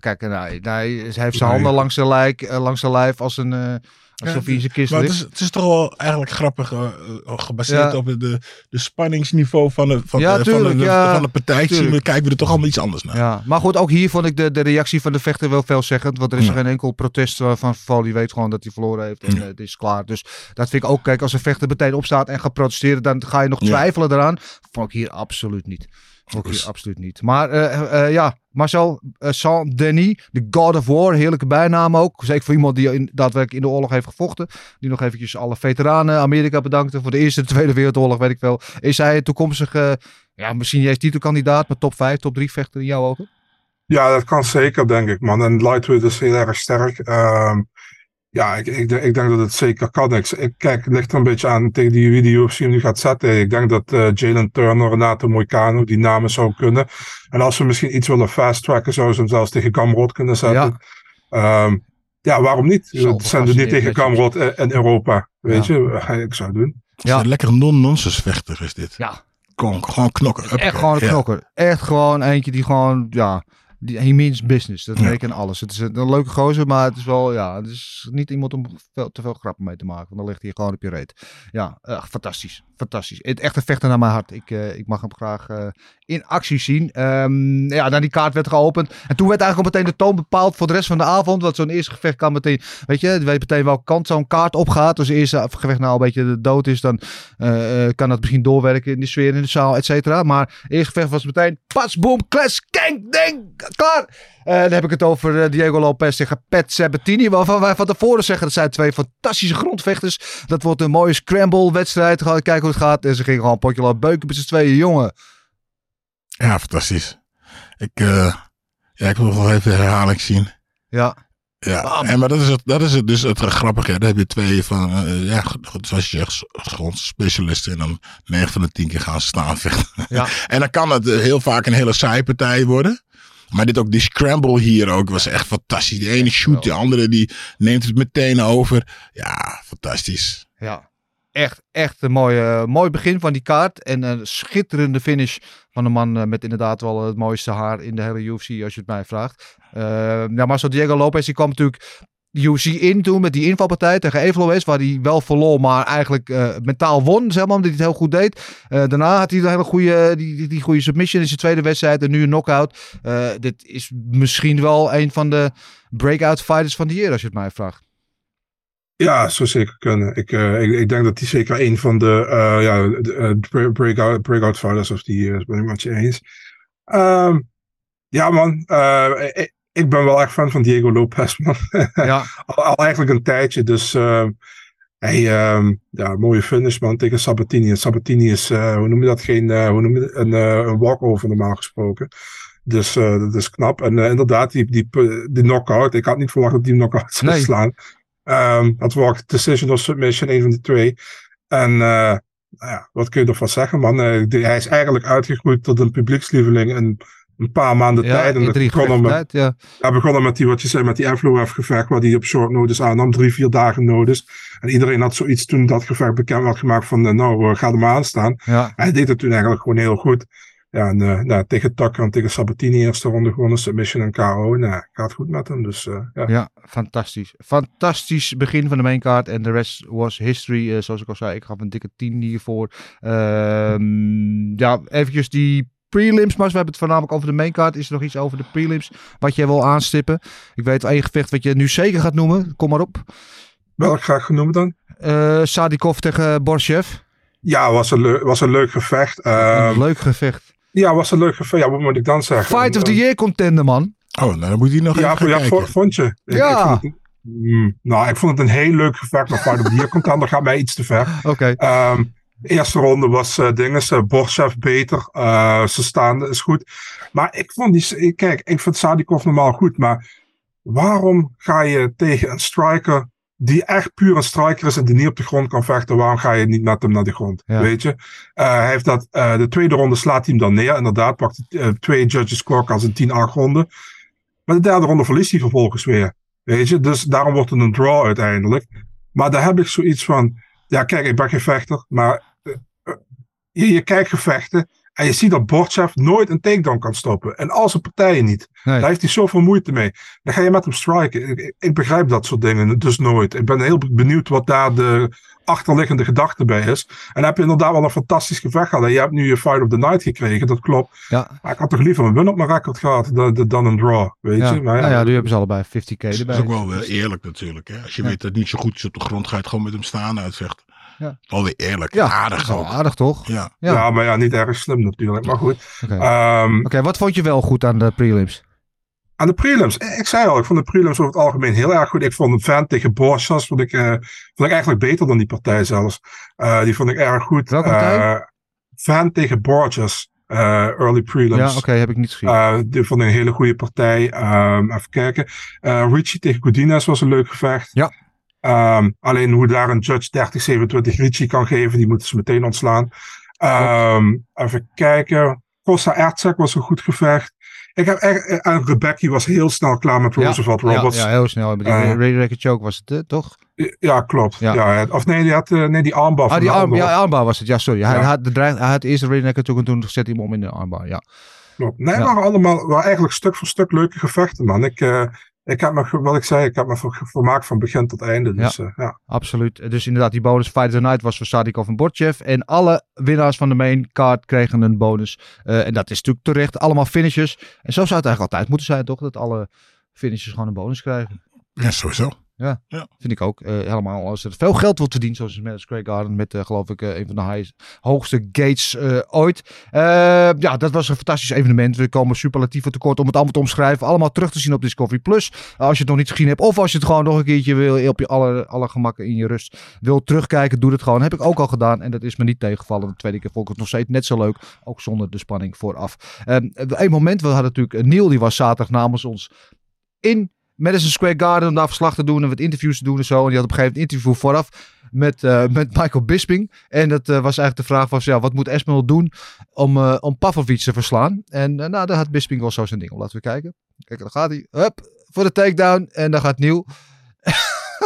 Speaker 5: Kijk, nou, hij, hij heeft zijn
Speaker 11: Nee.
Speaker 5: handen langs zijn, lijk, eh, langs zijn lijf als een, eh, Alsof hij in zijn kist
Speaker 6: maar het is, het is toch wel eigenlijk grappig eh, eh, gebaseerd
Speaker 5: Ja.
Speaker 6: op de, de spanningsniveau van de, van
Speaker 5: Ja,
Speaker 6: de,
Speaker 5: tuurlijk,
Speaker 6: van de,
Speaker 5: ja.
Speaker 6: van de partij. Zien we, kijken we er toch allemaal iets anders naar.
Speaker 5: Ja, maar goed, ook hier vond ik de, de reactie van de vechter wel veelzeggend. Want er is geen enkel protest van Val. Die weet gewoon dat hij verloren heeft en
Speaker 6: Ja.
Speaker 5: eh, het is klaar. Dus dat vind ik ook, kijk, als een vechter meteen opstaat en gaat protesteren, dan ga je nog twijfelen eraan. Vond ik hier absoluut niet.
Speaker 6: Dus-
Speaker 5: absoluut niet. Maar eh, eh, ja, Marcel Saint-Denis, de God of War, heerlijke bijnaam ook. Zeker voor iemand die in, daadwerkelijk in de oorlog heeft gevochten. Die nog eventjes alle veteranen Amerika bedankte voor de Eerste en Tweede Wereldoorlog, weet ik wel. Is hij toekomstig, eh, ja, misschien niet eens titelkandidaat, maar top 5, top 3 vechter in jouw ogen?
Speaker 11: Ja, dat kan zeker, denk ik, man. En lightweight is heel erg sterk. Ehm, ja, ik, ik, ik denk dat het zeker kan. Ik, ik kijk, het ligt er een beetje aan tegen die wie de UFC hem nu gaat zetten. Ik denk dat eh, Jalen Turner, Renato Moicano, die namen zou kunnen. En als we misschien iets willen fast-tracken, zouden ze hem zelfs tegen Gamrot kunnen zetten. Ja, ja waarom niet? Het zijn er niet tegen Gamrot in, in Europa, weet
Speaker 5: Ja.
Speaker 11: je. Ik zou het doen.
Speaker 6: Is een lekker non-nonsense vechter is dit.
Speaker 5: Ja.
Speaker 6: Gewoon, gewoon knokken.
Speaker 5: Echt gewoon een
Speaker 6: ja.
Speaker 5: knokker. Echt gewoon eentje die gewoon, ja, die, he means business. Dat
Speaker 6: Ja.
Speaker 5: weet ik en alles. Het is een, een leuke gozer, maar het is wel, ja, het is niet iemand om veel, te veel grappen mee te maken. Want dan ligt hij gewoon op je reet. Ja, eh, fantastisch. Fantastisch. Het echt een vechter naar mijn hart. Ik, eh, ik mag hem graag eh, in actie zien. Ehm, ja, dan die kaart werd geopend. En toen werd eigenlijk al meteen de toon bepaald voor de rest van de avond. Want zo'n eerste gevecht kan meteen, weet je, weet meteen welke kant zo'n kaart opgaat. Als het eerste gevecht nou een beetje de dood is, dan kan dat misschien doorwerken in de sfeer in de zaal, et cetera. Maar eerste gevecht was meteen pas, boom, kles, keng, ding, klaar. Eh, dan heb ik het over eh, Diego Lopez tegen Pat Sabatini. Waarvan wij van tevoren zeggen dat zijn twee fantastische grondvechters. Dat wordt een mooie scramble wedstrijd. Gaan kijken hoe het gaat. En ze gingen gewoon een potje laten beuken met z'n tweeën, jongen.
Speaker 6: Ja, fantastisch. Ik, eh, ja, ik wil nog even de herhaling zien.
Speaker 5: Ja.
Speaker 6: Ja, en, maar dat is, het, dat is het, dus het grappige. Daar heb je twee van, ja, zoals je zegt, gewoon specialisten. En dan 9 van de 10 keer gaan staan vechten.
Speaker 5: Ja.
Speaker 6: en dan kan het heel vaak een hele saaie partij worden. Maar dit ook, die scramble hier ook, was echt fantastisch. Die ene shoot, de andere die neemt het meteen over. Ja, fantastisch.
Speaker 5: Ja, echt, echt een mooi, mooi begin van die kaart. En een schitterende finish van een man eh, met inderdaad wel het mooiste haar in de hele UFC, als je het mij vraagt. Eh, ja, Diego Lopez, die kwam natuurlijk de UFC in toen met die invalpartij tegen Evloes, waar hij wel verloor, maar eigenlijk eh, mentaal won, zeg maar, omdat hij het heel goed deed. Eh, daarna had hij een hele goede, die, die, goede submission in zijn tweede wedstrijd en nu een knockout. Eh, dit is misschien wel een van de breakout fighters van de year, als je het mij vraagt.
Speaker 11: Ja, zou zeker kunnen. Ik, ik, ik denk dat hij zeker een van de, ja, de, break- breakout, breakout fighters of die is. Ben ik met je eens. Ehm, ja, man. Ik ben wel echt fan van Diego Lopez, man.
Speaker 5: Ja.
Speaker 11: al, al eigenlijk een tijdje. Dus ehm, hij, ehm, ja, mooie finish, man, tegen Sabatini. En Sabatini is, eh, hoe noem je dat, geen, eh, hoe noem je dat? een, eh, een walkover normaal gesproken. Dus dat is knap. En inderdaad, die, die, die knockout. Ik had niet verwacht dat die knockout zou
Speaker 5: Nee.
Speaker 11: slaan. Ehm dat was decision of submission, een van die twee. En nou ja, wat kun je ervan zeggen, man? Hij is eigenlijk uitgegroeid tot een publiekslieveling in een paar maanden
Speaker 5: Ja,
Speaker 11: tijd. En dat
Speaker 5: drie
Speaker 11: begon
Speaker 5: gevechten
Speaker 11: met,
Speaker 5: tijd, ja.
Speaker 11: hij begon met die, wat je zei, met die Evloef gevecht, waar hij op short notice aannam, drie, vier dagen notice. En iedereen had zoiets toen dat gevecht bekend werd gemaakt van, eh, nou, eh, ga er maar aan staan.
Speaker 5: Ja.
Speaker 11: Hij deed het toen eigenlijk gewoon heel goed. Ja, en eh, nou, tegen Tucker en tegen Sabatini eerste ronde gewonnen, submission en KO. Nou, gaat goed met hem, dus ja.
Speaker 5: Ja, fantastisch. Fantastisch begin van de maincard. En de rest was history. zoals ik al zei, ik gaf een dikke 10 hiervoor. Ehm ja, eventjes die prelims. Maar we hebben het voornamelijk over de maincard. Is er nog iets over de prelims wat jij wil aanstippen? Ik weet één gevecht wat je nu zeker gaat noemen. Kom maar op.
Speaker 11: Welk graag genoemd dan?
Speaker 5: Eh Sadikov tegen Borshev.
Speaker 11: Ja, was een, was een leuk gevecht.
Speaker 5: een
Speaker 11: Ehm,
Speaker 5: leuk gevecht.
Speaker 11: Ja, was een leuk gevecht. Ja, wat moet ik dan zeggen?
Speaker 5: Fight of the Year contender, man.
Speaker 6: Oh, nou dan moet hij nog
Speaker 11: ja,
Speaker 6: even
Speaker 11: ja,
Speaker 6: kijken.
Speaker 11: vo- vond je? Ik-
Speaker 5: Ja.
Speaker 11: Ik vond het, Hmm, nou, ik vond het een heel leuk gevecht. Maar Fight of the Year contender gaat mij iets te ver.
Speaker 5: Oké.
Speaker 11: Ehm, eerste ronde was uh, dinges, uh, Borshev beter. Uh, ze staande is goed. Maar ik vond die... Kijk, ik vind Sadikov normaal goed. Maar waarom ga je tegen een striker die echt puur een striker is en die niet op de grond kan vechten, waarom ga je niet met hem naar de grond?
Speaker 5: Ja.
Speaker 11: Weet je? Uh, hij heeft dat, uh, de tweede ronde slaat hij hem dan neer. Inderdaad, pakt uh, twee judges scorecards in 10-8 ronde. Maar de derde ronde verliest hij vervolgens weer. Weet je? Dus daarom wordt het een draw uiteindelijk. Maar daar heb ik zoiets van. Ja, kijk, ik ben geen vechter, maar uh, je, je kijkt gevechten. En je ziet dat Borchef nooit een takedown kan stoppen. En al zijn partijen niet.
Speaker 5: Nee.
Speaker 11: Daar heeft hij zoveel moeite mee. Dan ga je met hem striken. Ik, ik- ik begrijp dat soort dingen dus nooit. Ik ben heel benieuwd wat daar de achterliggende gedachte bij is. En dan heb je inderdaad wel een fantastisch gevecht gehad. En je hebt nu je Fight of the Night gekregen, dat klopt.
Speaker 5: Ja.
Speaker 11: Maar ik had toch liever een win op mijn record gehad dan, dan een draw, weet
Speaker 5: Ja.
Speaker 11: je. Maar
Speaker 5: Nou ja, nu hebben ze allebei 50k
Speaker 6: Dat
Speaker 5: erbij.
Speaker 6: is ook wel weer eerlijk natuurlijk. Hè? Als je
Speaker 5: Ja.
Speaker 6: weet dat het niet zo goed is op de grond, ga je het gewoon met hem staan uitvechten.
Speaker 5: Ja.
Speaker 6: Wel weer eerlijk.
Speaker 5: Ja,
Speaker 6: aardig
Speaker 5: wel
Speaker 6: ook.
Speaker 5: aardig toch?
Speaker 6: Ja.
Speaker 5: Ja.
Speaker 11: Ja. maar ja, niet erg slim natuurlijk. Maar goed.
Speaker 5: Oké,
Speaker 11: Ehm,
Speaker 5: Oké, wat vond je wel goed aan de prelims?
Speaker 11: Aan de prelims. Ik ik zei al, ik vond de prelims over het algemeen heel erg goed. Ik vond een fan tegen Borchas vond ik, eh, vond ik eigenlijk beter dan die partij zelfs. Eh, die vond ik erg goed.
Speaker 5: Welke partij?
Speaker 11: Eh, fan tegen eh, early prelims.
Speaker 5: Ja, oké, heb ik niet gezien.
Speaker 11: Eh, die vond ik een hele goede partij. Ehm, even kijken. Eh Richie tegen Godinez was een leuk gevecht.
Speaker 5: Ja.
Speaker 11: Ehm, alleen hoe daar een judge 30-27 Richie kan geven, die moeten ze meteen ontslaan. Ehm, even kijken. Costa Ertzak was een goed gevecht. Ik heb echt, en Rebecca was heel snel klaar met Roosevelt
Speaker 5: ja,
Speaker 11: Roberts.
Speaker 5: Ja, heel snel. Die
Speaker 11: Eh,
Speaker 5: Ray Record Choke was het, eh, toch?
Speaker 11: Ja, klopt.
Speaker 5: Ja.
Speaker 11: Ja. of nee, die had eh, nee, die armbar.
Speaker 5: Ah, die arm, ja, armbar was het. Ja, sorry. Hij,
Speaker 11: Ja.
Speaker 5: had, de dreig, hij had eerst de Record Choke en toen zette hij hem om in de armbar. Ja.
Speaker 11: Klopt. Nee,
Speaker 5: Ja.
Speaker 11: waren allemaal waren eigenlijk stuk voor stuk leuke gevechten, man. Ik, eh, ik heb me, wat ik zei, ik heb me ver- vermaakt van begin tot einde. Dus
Speaker 5: Ja.
Speaker 11: ja. ja.
Speaker 5: Absoluut. Dus inderdaad, die bonus Fight of the Night was voor Sadikov en Borchev. En alle winnaars van de main card kregen een bonus. Eh, en dat is natuurlijk terecht. Allemaal finishes. En zo zou het eigenlijk altijd moeten zijn, toch? Dat alle finishers gewoon een bonus krijgen.
Speaker 6: Ja, sowieso.
Speaker 5: Ja,
Speaker 6: Ja.
Speaker 5: vind ik ook. Eh, helemaal als er veel geld wordt verdiend, zoals met Craig Garden, met eh, geloof ik eh, een van de hoogste gates ooit. Ja, dat was een fantastisch evenement. We komen superlatief tekort om het allemaal te omschrijven. Allemaal terug te zien op Discovery Plus. als je het nog niet gezien hebt, of als je het gewoon nog een keertje wil, op je alle, alle gemakken in je rust wil terugkijken, doe het gewoon. Heb ik ook al gedaan en dat is me niet tegengevallen. De tweede keer vond ik het nog steeds net zo leuk, ook zonder de spanning vooraf. Ehm een moment, we hadden natuurlijk Neil, die was zaterdag namens ons in Madison Square Garden om daar verslag te doen en wat interviews te doen en zo. En die had op een gegeven moment een interview vooraf met, eh, met Michael Bisping. En dat eh, was eigenlijk de vraag van, ja, wat moet Esmel doen om, eh om Pavlovic te verslaan? En nou, daar had Bisping wel zo zijn ding op. Laten we kijken. Kijk, dan gaat hij. Hup, voor de takedown. En dan gaat Neil.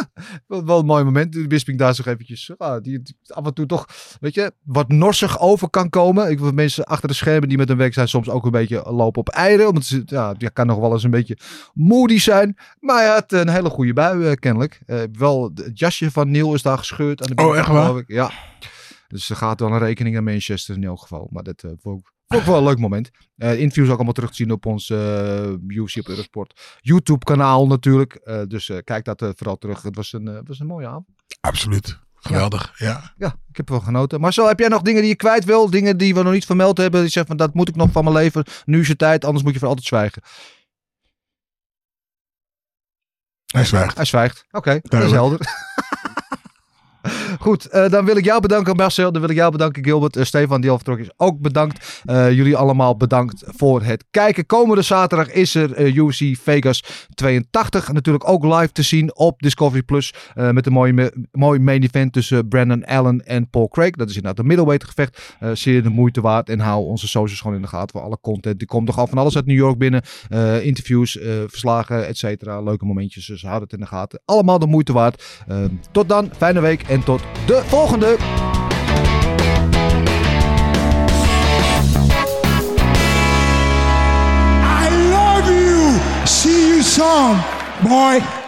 Speaker 5: wel, wel een mooi moment. Die Bisping daar zich eventjes, ah, die, die af en toe toch, weet je, wat norsig over kan komen. Ik wil mensen achter de schermen die met hun werk zijn soms ook een beetje lopen op eieren. Omdat ze, ja, die kan nog wel eens een beetje moody zijn. Maar hij had een hele goede bui, eh, kennelijk. Eh, wel, het jasje van Neil is daar gescheurd. Aan de
Speaker 6: Oh, echt waar?
Speaker 5: Ja. Dus er gaat wel een rekening naar Manchester in elk geval. Maar dat eh, vond, ik, wel een leuk moment. Eh interviews ook allemaal terug te zien op ons eh UC op Eurosport YouTube kanaal natuurlijk. Eh, dus kijk dat vooral terug. Het was een, was een mooie avond.
Speaker 6: Absoluut. Geweldig. Ja.
Speaker 5: Ja, ik heb wel genoten. Maar zo, heb jij nog dingen die je kwijt wil? Dingen die we nog niet vermeld hebben? Die zegt van dat moet ik nog van mijn leven. Nu is je tijd, anders moet je voor altijd zwijgen.
Speaker 6: Hij zwijgt.
Speaker 5: Hij zwijgt. Oké, dat is helder. Goed, eh, dan wil ik jou bedanken Marcel. Dan wil ik jou bedanken Gilbert. Eh, Stefan die al vertrokken is ook bedankt. Eh, jullie allemaal bedankt voor het kijken. Komende zaterdag is er UFC Vegas 82. Natuurlijk ook live te zien op Discovery Plus. met een mooie, me- mooi main event tussen Brandon Allen en Paul Craig. Dat is inderdaad een middleweight gevecht. Zeer de moeite waard. En hou onze socials gewoon in de gaten voor alle content. Die komt toch al van alles uit New York binnen. Interviews, verslagen, et cetera. Leuke momentjes. Dus houd het in de gaten. Allemaal de moeite waard. Tot dan. Fijne week. En tot de volgende.
Speaker 12: I love you. See you soon, boy.